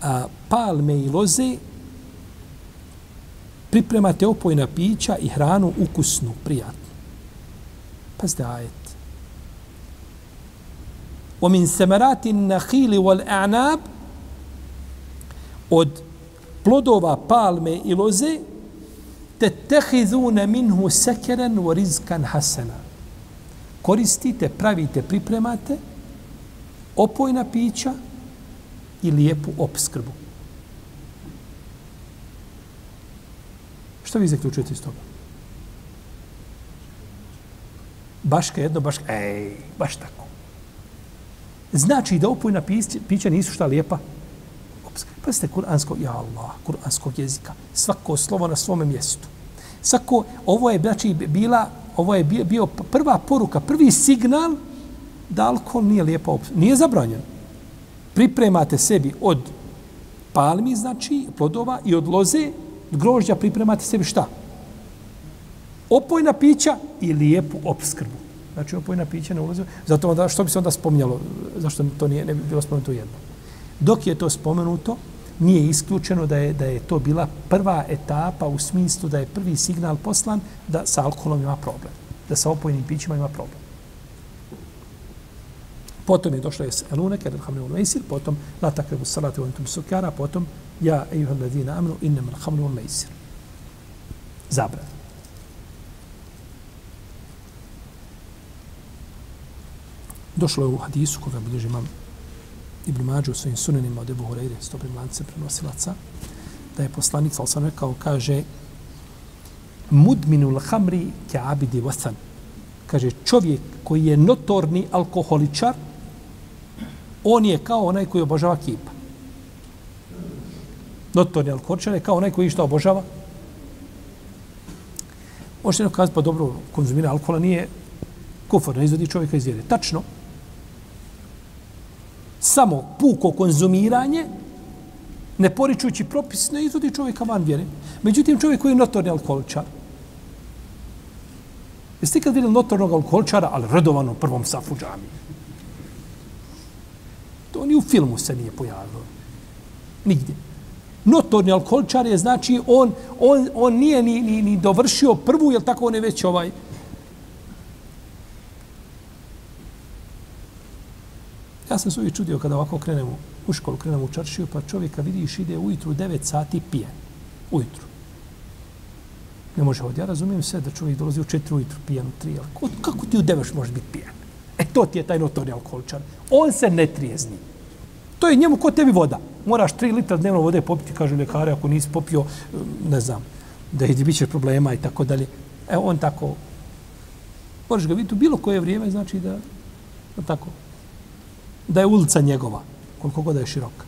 a, palme i loze pripremate opojna pića i hranu ukusnu, prijatnu. Pazite ajet. ومن ثمرات النخيل والأعناب od plodova palme i loze te tehizune minhu sekeren u rizkan hasana. Koristite, pravite, pripremate opojna pića i lijepu opskrbu. Što vi zaključujete iz toga? Baška jedno, baška... Ej, baš tako. Znači da opojna pića, pića nisu šta lijepa? Pazite, ste kuransko, ja Allah, kuranskog jezika. Svako slovo na svome mjestu. Svako, ovo je, znači, bila, ovo je bio prva poruka, prvi signal da alkohol nije lijepa opcija. Nije zabranjen. Pripremate sebi od palmi, znači, plodova i od loze, grožđa pripremate sebi šta? Opojna pića i lijepu opskrbu. Znači, opojna pića ne ulaze. Zato onda, što bi se onda spominjalo? Zašto to nije, ne bi bilo spomenuto jedno? Dok je to spomenuto, nije isključeno da je da je to bila prva etapa u smislu da je prvi signal poslan da sa alkoholom ima problem. Da sa opojnim pićima ima problem. Potom je došlo jes elune, kada je hamle mejsir, potom la takrebu salate u sukjara, sukara, potom ja ejuha ladina amnu innam al hamle u mejsir. Došlo je u hadisu koga bilježi imam Ibn Mađu u svojim sunenima od Ebu Hureyre, s dobrim lancem prenosilaca, da je poslanik, sal sam rekao, kaže mudminul hamri ke abidi vasan. Kaže, čovjek koji je notorni alkoholičar, on je kao onaj koji obožava kipa. Notorni alkoholičar je kao onaj koji što obožava. Možete neko kazati, pa dobro, konzumira alkohola nije kufor, ne izvodi čovjeka iz vjere. Tačno samo puko konzumiranje, ne poričujući propis, ne izvodi čovjeka van vjere. Međutim, čovjek koji je notorni alkoholičar, jeste ikad vidjeli notornog alkoholičara, ali redovano u prvom safu džami? To ni u filmu se nije pojavilo. Nigdje. Notorni alkoholičar je, znači, on, on, on nije ni, ni, ni dovršio prvu, jel tako on je već ovaj, Ja sam se uvijek čudio kada ovako krenemo u školu, krenemo u čaršiju, pa čovjeka vidiš ide ujutru 9 sati pije. Ujutru. Ne može ovdje. Ja razumijem sve da čovjek dolazi u 4 ujutru pijan, u 3. Ali kako ti u 9 može biti pijan? E to ti je taj notorni alkoholičar. On se ne trijezni. To je njemu ko tebi voda. Moraš 3 litra dnevno vode popiti, kaže ljekare, ako nisi popio, mm, ne znam, da je bit problema i tako dalje. E on tako, moraš ga vidjeti u bilo koje vrijeme, znači da, da tako, da je ulica njegova, koliko god je široka.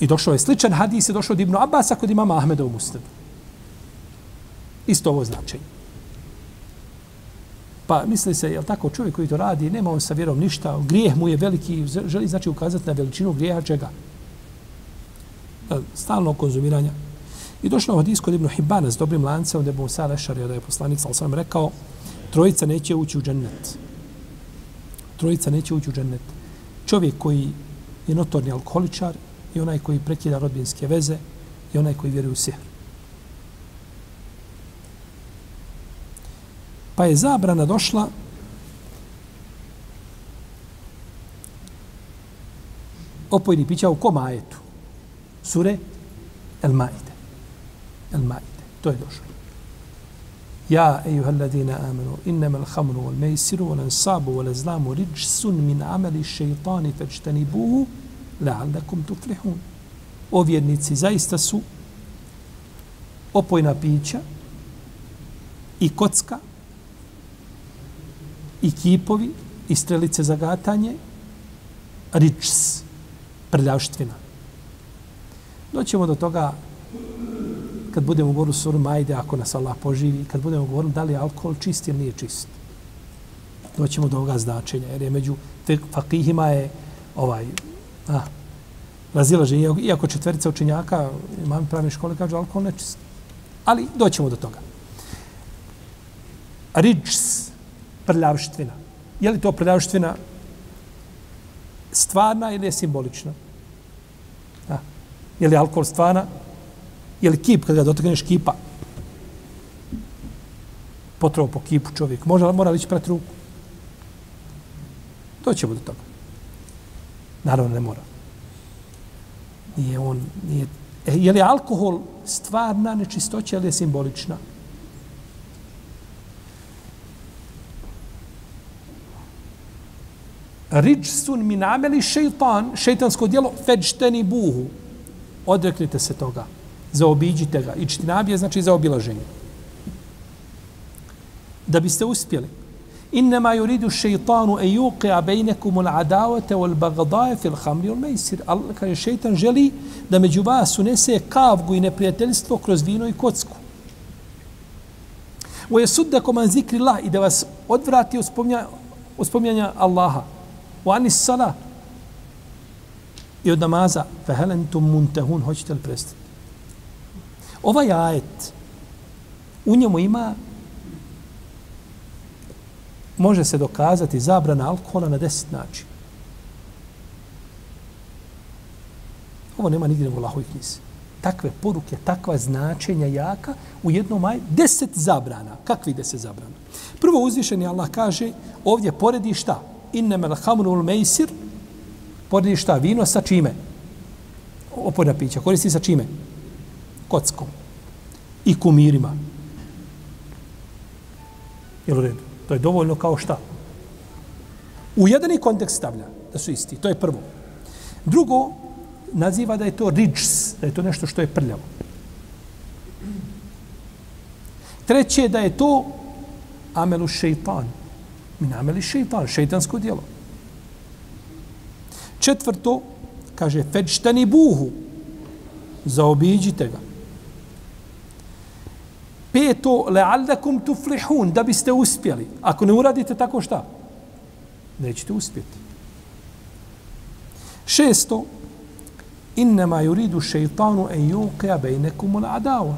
I došao je sličan hadis, je došao od Ibnu Abasa kod imama Ahmeda u Muslimu. Isto ovo značenje. Pa misli se, je tako, čovjek koji to radi, nema on sa vjerom ništa, grijeh mu je veliki, želi znači ukazati na veličinu grijeha čega? Stalno konzumiranja. I došao hadis kod Ibnu Hibana s dobrim lancem, gdje mu sa Lešar, da je poslanik, sal sam rekao, trojica neće ući u džennet trojica neće ući u džennet. Čovjek koji je notorni alkoholičar i onaj koji prekida rodbinske veze i onaj koji vjeruje u sihr. Pa je zabrana došla opojni pića u kom ajetu? Sure El Maide. El Maide. To je došlo. يا أيها الذين آمنوا إنما الخمر والميسر والأنصاب والأزلام رجس من عمل الشيطان فاجتنبوه لعلكم تفلحون O vjernici, zaista su opojna pića i kocka i kipovi i strelice za gatanje ričs, prljavštvina. Doćemo do toga kad budemo govorili suru Majde, ako nas Allah poživi, kad budemo govorili da li je alkohol čist ili nije čist. Doćemo do ovoga značenja, jer je među fakihima je ovaj, a, razilaženje, iako četverica učenjaka, imam pravne škole, kažu alkohol nečist. Ali doćemo do toga. Ridžs, prljavštvina. Je li to prljavštvina stvarna ili je simbolična? A, je li alkohol stvarna Je li kip, kada ga dotakneš kipa, potrovo po kipu čovjek, može, mora li ići prati ruku? Doćemo do toga. Naravno, ne mora. Nije on, nije... E, je li alkohol stvarna nečistoća ili je simbolična? Ridžsun min ameli šeitan, šeitansko djelo, feđteni buhu. Odreknite se toga zaobiđite ga. I čtinabije znači za obilaženje. Da biste uspjeli. Innama yuridu šeitanu e yuqia bejnekum ul adavate ul bagdaje fil hamri ul mejsir. Allah kaže šeitan želi da među vas unese kavgu i neprijateljstvo kroz vino i kocku. Wa yasuddakum an zikri Allah i da vas odvrati od spomnjanja Allaha. Wa anis sala i od namaza. Fa hal antum muntahun hoćete li prestati? Ovaj ajet, u njemu ima, može se dokazati zabrana alkohola na deset načina. Ovo nema nigdje u Allahovih knjizi. Takve poruke, takva značenja jaka u jednom aj deset zabrana. Kakvi deset zabrana? Prvo uzvišeni Allah kaže, ovdje poredi šta? Inne mel hamrul mejsir, poredi šta? Vino sa čime? Opojna pića. Koristi sa čime? Kockom i kumirima. Jel u redu? To je dovoljno kao šta? U jedan kontekst stavlja da su isti. To je prvo. Drugo, naziva da je to ridžs, da je to nešto što je prljavo. Treće, da je to amelu šeitan. Min ameli šeitan, šeitansko dijelo. Četvrto, kaže, feđtani buhu, zaobiđite ga. Peto, le'allakum tuflihun, da biste uspjeli. Ako ne uradite tako šta? nećete uspjeti. Šesto, innama yuridu šeitanu en yuqia bejnekum ul adawa.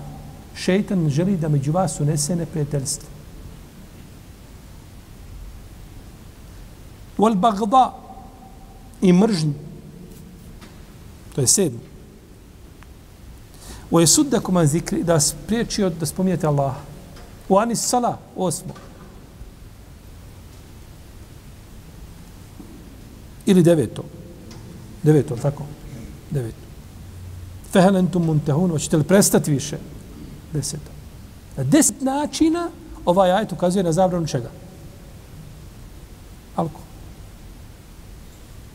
Šeitan želi da među vas unese neprijateljstvo. Wal bagda i mržnju. To je sedmo. Wa yasuddakum an zikri da spriječi od da spominjete Allaha. U anis sala, osmo. Ili deveto. Deveto, tako? Deveto. Fehelentum muntehun, hoćete li prestati više? Deseto. Na deset načina ovaj ajet ukazuje na zabranu čega? Alkohol.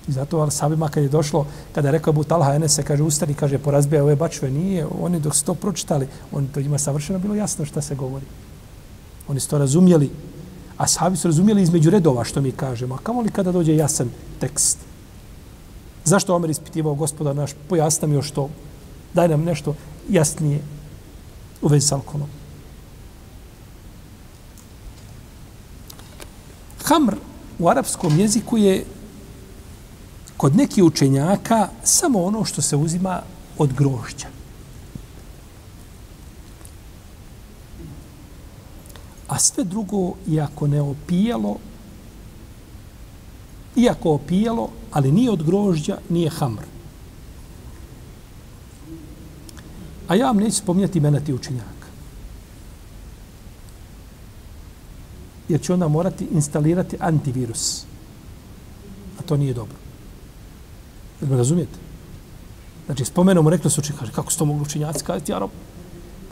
I zato al sabima kad je došlo, kada je rekao Abu Talha Enese, kaže ustani, kaže porazbija ove bačve, nije, oni dok su to pročitali, oni to njima savršeno bilo jasno šta se govori. Oni su to razumjeli, a sahabi su razumjeli između redova što mi kažemo. A kamo li kada dođe jasan tekst? Zašto Omer ispitivao gospoda naš? Pojasna mi još to. Daj nam nešto jasnije u vezi s alkoholom. Hamr u arapskom jeziku je kod nekih učenjaka samo ono što se uzima od grožđa. A sve drugo, iako ne opijalo, iako opijalo, ali nije od grožđa, nije hamr. A ja vam neću spominjati imena ti učenjaka. Jer će onda morati instalirati antivirus. A to nije dobro. Jel me razumijete? Znači, spomenom, rekli su učinjaci, kaže, kako su to mogli učinjaci kazati, Arab?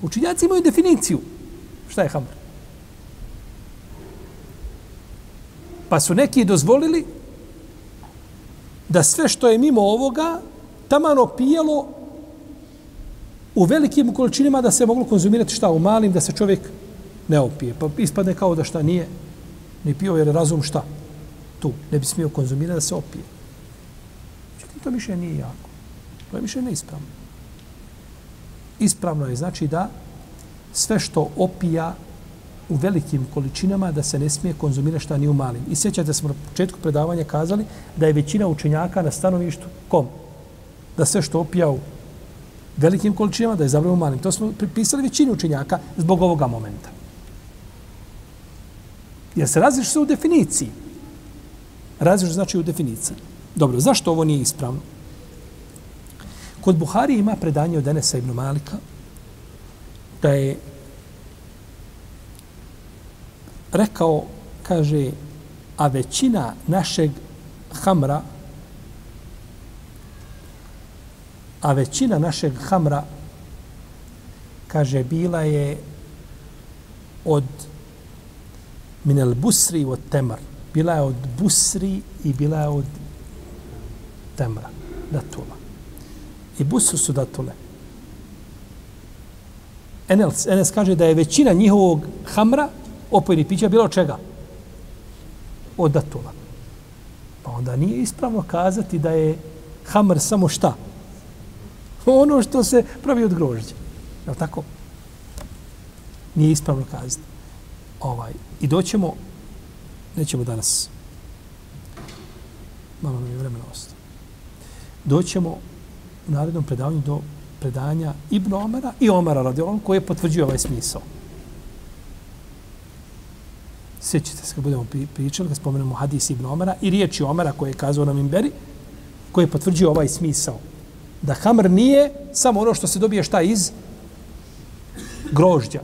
Pa učinjaci imaju definiciju. Šta je hamr? Pa su neki dozvolili da sve što je mimo ovoga tamano pijelo u velikim količinima da se moglo konzumirati šta u malim, da se čovjek ne opije. Pa ispadne kao da šta nije ni pio jer razum šta tu. Ne bi smio konzumirati da se opije. To više nije jako. To je više neispravno. Ispravno je znači da sve što opija u velikim količinama da se ne smije konzumirati šta ni u malim. I sjećate smo na početku predavanja kazali da je većina učenjaka na stanovištu kom? Da sve što opija u velikim količinama da je zabranjeno u malim. To smo pripisali većini učenjaka zbog ovoga momenta. Jer se različi se u definiciji. Različi znači u definiciji. Dobro, zašto ovo nije ispravno? Kod Buhari ima predanje od Enesa ibn Malika da je rekao, kaže, a većina našeg hamra, a većina našeg hamra, kaže, bila je od minel busri od temar. Bila je od busri i bila je od temra, datula. I busu su datule. Enes, Enes kaže da je većina njihovog hamra opojnih pića bilo čega? Od datula. Pa onda nije ispravno kazati da je hamr samo šta? Ono što se pravi od grožđa. Je tako? Nije ispravno kazati. Ovaj. I doćemo, nećemo danas, malo mi je vremena ostalo doćemo u narednom predavanju do predanja Ibn Omara i Omara radijalom koji je potvrđio ovaj smisao. Sjećate se kad budemo pričali, kad spomenemo hadis Ibn Omara i riječi Omara koje je kazao na Mimberi, koji je potvrđio ovaj smisao. Da hamr nije samo ono što se dobije šta iz grožđa.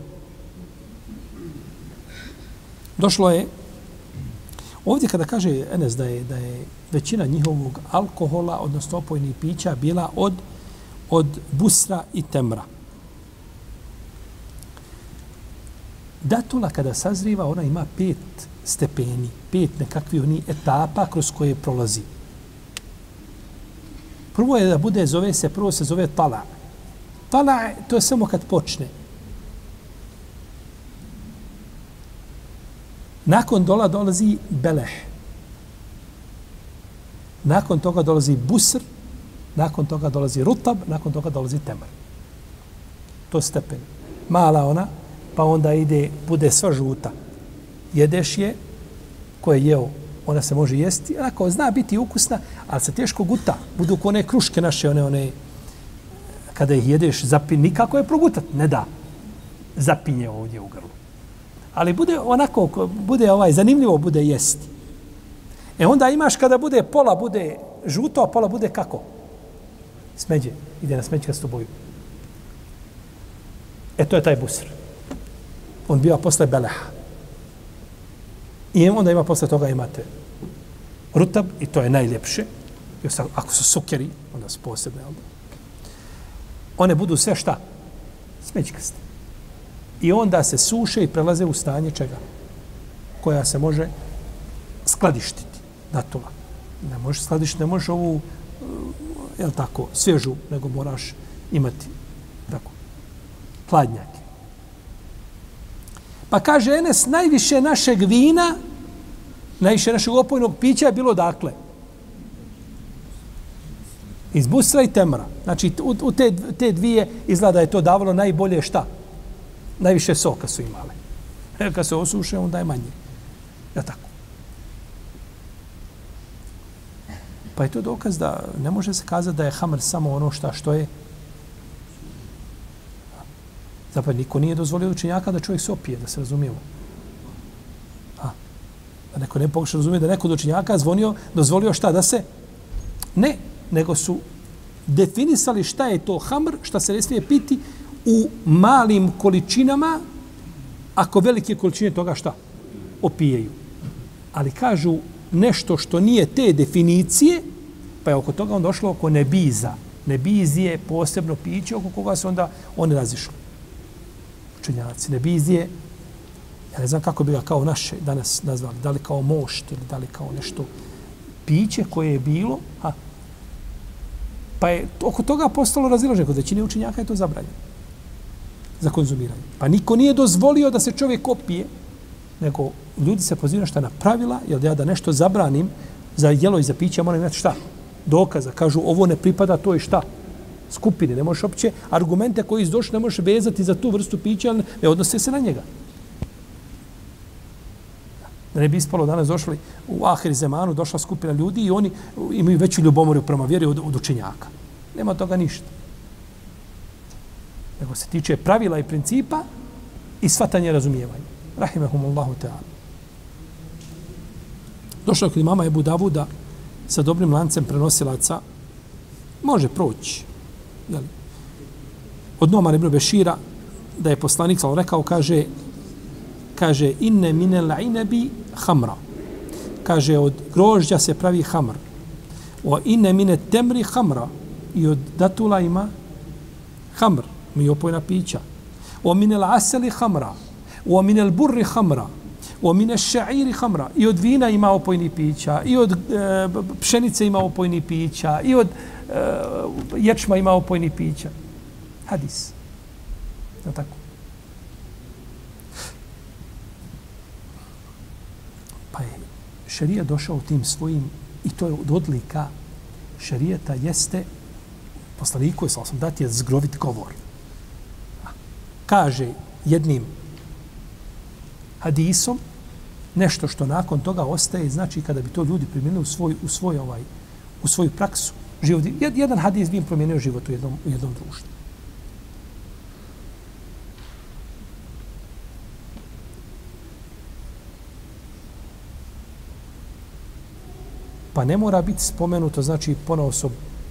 Došlo je ovdje kada kaže Enes da je, da je većina njihovog alkohola, odnosno opojnih pića, bila od, od busra i temra. Datula kada sazriva, ona ima pet stepeni, pet nekakvih oni etapa kroz koje prolazi. Prvo je da bude, zove se, prvo se zove tala. Tala, to je samo kad počne. Nakon dola dolazi beleh. Nakon toga dolazi busr, nakon toga dolazi rutab, nakon toga dolazi temar. To je stepen. Mala ona, pa onda ide, bude sva žuta. Jedeš je, ko je jeo ona se može jesti, onako zna biti ukusna, ali se teško guta. Budu one kruške naše, one, one, kada ih jedeš, zapin, nikako je progutat, ne da. Zapinje ovdje u grlu. Ali bude onako, bude ovaj, zanimljivo bude jesti. E onda imaš kada bude pola bude žuto, a pola bude kako? Smeđe. Ide na smeđkastu boju. E to je taj busr. On biva posle beleha. I onda ima posle toga imate rutab i to je najljepše. I ako su sukeri, onda su posebne. Onda. One budu sve šta? Smećkaste. I onda se suše i prelaze u stanje čega? Koja se može skladištiti. Datula. Ne možeš skladištiti, ne možeš ovu, uh, jel tako, svježu, nego moraš imati tako, hladnjake. Pa kaže Enes, najviše našeg vina, najviše našeg opojnog pića je bilo dakle. Iz busra i temra. Znači, u, u te, te dvije izgleda je to davalo najbolje šta? Najviše soka su imale. E, kad se osuše, onda je manje. Ja tako. Pa je to dokaz da ne može se kazati da je hamr samo ono šta što je Zapravo, niko nije dozvolio učenjaka da čovjek se opije, da se razumijemo. A, da neko ne pokuša razumije da neko od učenjaka zvonio, dozvolio šta da se... Ne, nego su definisali šta je to hamr, šta se ne smije piti u malim količinama, ako velike količine toga šta? Opijaju. Ali kažu nešto što nije te definicije, pa je oko toga on došlo oko nebiza. Nebizije, posebno piće, oko koga se onda oni razišli učenjaci, nebizije, ja ne znam kako bi ga kao naše danas nazvali, da li kao mošt ili da li kao nešto piće koje je bilo, a, pa je oko toga postalo razilaženje, kod većine učenjaka je to zabranjeno za konzumiranje. Pa niko nije dozvolio da se čovjek opije, nego ljudi se pozivaju šta na pravila, jer ja da nešto zabranim za jelo i za piće, moram imati šta? Dokaza. Kažu, ovo ne pripada, to šta? skupine. Ne možeš opće argumente koji izdošli ne možeš vezati za tu vrstu pića, ne odnose se na njega. Da ne bi ispalo danas došli u Ahir Zemanu, došla skupina ljudi i oni imaju veću ljubomoru prema vjeri od, od učenjaka. Nema toga ništa. Nego se tiče pravila i principa i svatanje razumijevanja. Rahimehumullahu ta'ala. Došao kod mama Ebu Davuda sa dobrim lancem prenosilaca, može proći Jel? od Nomar ibn Bešira, da je poslanik sal rekao, kaže, kaže, inne mine inebi hamra. Kaže, od grožđa se pravi hamr. O inne mine temri hamra. I od datula ima hamr, mi opojna pića. O minel aseli hamra. O minel burri hamra. O mine ša'iri hamra. I od vina ima opojni pića. I od e, pšenice ima opojni pića. I od e, ječma ima opojni pića. Hadis. Je tako? Pa je šarija došao tim svojim, i to je od odlika šarijeta jeste, poslaniku je sam dati je zgrovit govor. Kaže jednim hadisom, nešto što nakon toga ostaje, znači kada bi to ljudi primjenili u svoj, u svoj ovaj, u svoju praksu, život. Jedan hadis bi im promijenio život u jednom, u jednom društvu. Pa ne mora biti spomenuto, znači ponao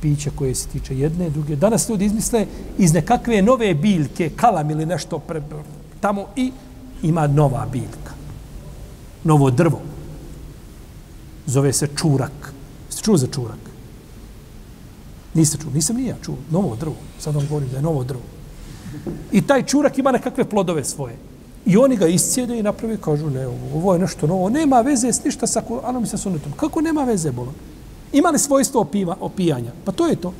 piće koje se tiče jedne, druge. Danas ljudi izmisle iz nekakve nove biljke, kalam ili nešto pre, tamo i ima nova biljka. Novo drvo. Zove se čurak. Jeste čuli za čurak? Niste čuli, nisam ni ja čuo. Novo drvo. Sad vam govorim da je novo drvo. I taj čurak ima nekakve plodove svoje. I oni ga iscijede i napravi, kažu, ne, ovo je nešto novo. Nema veze s ništa sa Kur'anom i sa sunetom. Kako nema veze, bolo? Ima li svojstvo opiva, opijanja? Pa to je to.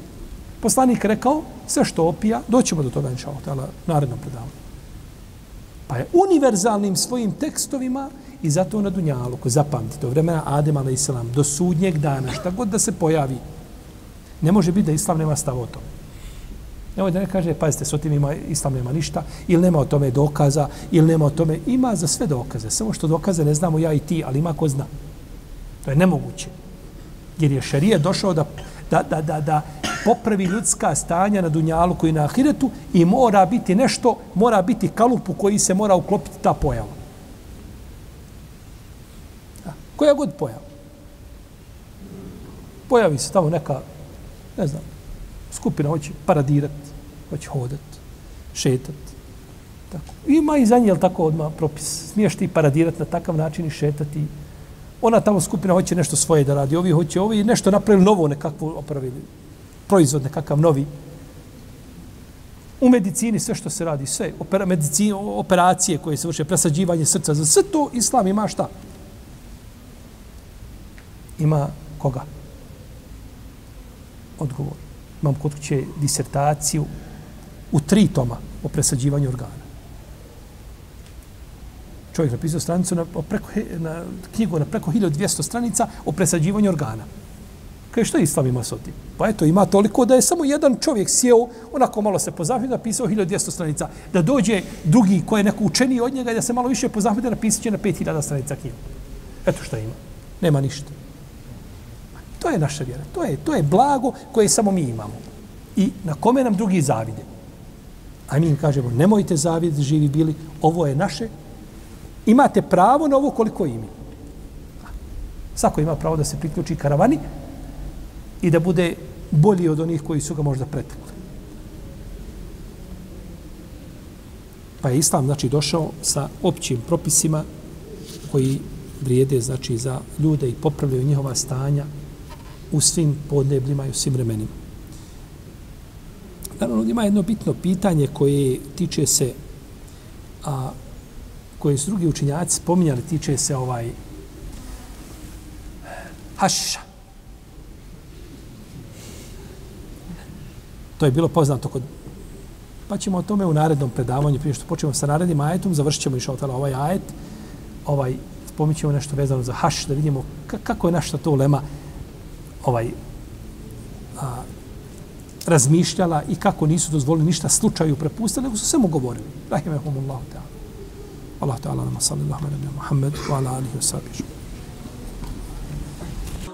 Poslanik rekao, sve što opija, doćemo do toga, inša Allah, naredno predavanje. Pa je univerzalnim svojim tekstovima i zato na Dunjalu, zapamtite, zapamtite, vremena Adem, a.s. do sudnjeg dana, šta god da se pojavi, Ne može biti da islam nema stav o tome. Nemoj da ne kaže, pazite, s tim ima, islam nema ništa, ili nema o tome dokaza, ili nema o tome, ima za sve dokaze. Samo što dokaze ne znamo ja i ti, ali ima ko zna. To je nemoguće. Jer je šarije došao da, da, da, da, da popravi ljudska stanja na dunjalu koji na ahiretu i mora biti nešto, mora biti kalup u koji se mora uklopiti ta pojava. Da. Koja god pojava. Pojavi se tamo neka, ne znam, skupina hoće paradirati, hoće hodati, šetati. Tako. Ima i za nje, tako odmah propis. Smiješ ti paradirati na takav način i šetati. Ona tamo skupina hoće nešto svoje da radi. Ovi hoće ovi nešto napravili novo nekakvo opravili proizvod nekakav novi. U medicini sve što se radi, sve opera, medicini, operacije koje se vrše, presađivanje srca, za sve to islam ima šta? Ima koga? Odgovor. Imam kod kuće disertaciju u tri toma o presađivanju organa. Čovjek napisao stranicu na, preko, na knjigu na preko 1200 stranica o presađivanju organa. Kaže, što islam ima sa tim? Pa eto, ima toliko da je samo jedan čovjek sjeo, onako malo se pozahvio, napisao 1200 stranica. Da dođe drugi koji je neko učeniji od njega i da se malo više pozahvio, napisat će na 5000 stranica knjigu. Eto što ima. Nema ništa. To je naša vjera. To je, to je blago koje samo mi imamo. I na kome nam drugi zavide? A mi im kažemo, nemojte zaviditi, živi bili, ovo je naše. Imate pravo na ovo koliko imi. Svako ima pravo da se priključi karavani, i da bude bolji od onih koji su ga možda pretekli. Pa je Islam znači došao sa općim propisima koji vrijede znači za ljude i popravljaju njihova stanja u svim podnebljima i u svim vremenima. Naravno, ima jedno bitno pitanje koje tiče se a, koje su drugi učinjaci spominjali, tiče se ovaj hašiša. To je bilo poznato kod... Pa ćemo o tome u narednom predavanju, prije što počnemo sa narednim ajetom, završit ćemo išao tala ovaj ajet, ovaj, spominut ćemo nešto vezano za haš, da vidimo kako je našta to ulema ovaj, a, razmišljala i kako nisu dozvolili ništa slučaju prepustili, nego su samo govorili. Rahimahumullahu ta'ala. Allah ta'ala nama sallallahu alaihi wa Muhammed wa ala alihi wa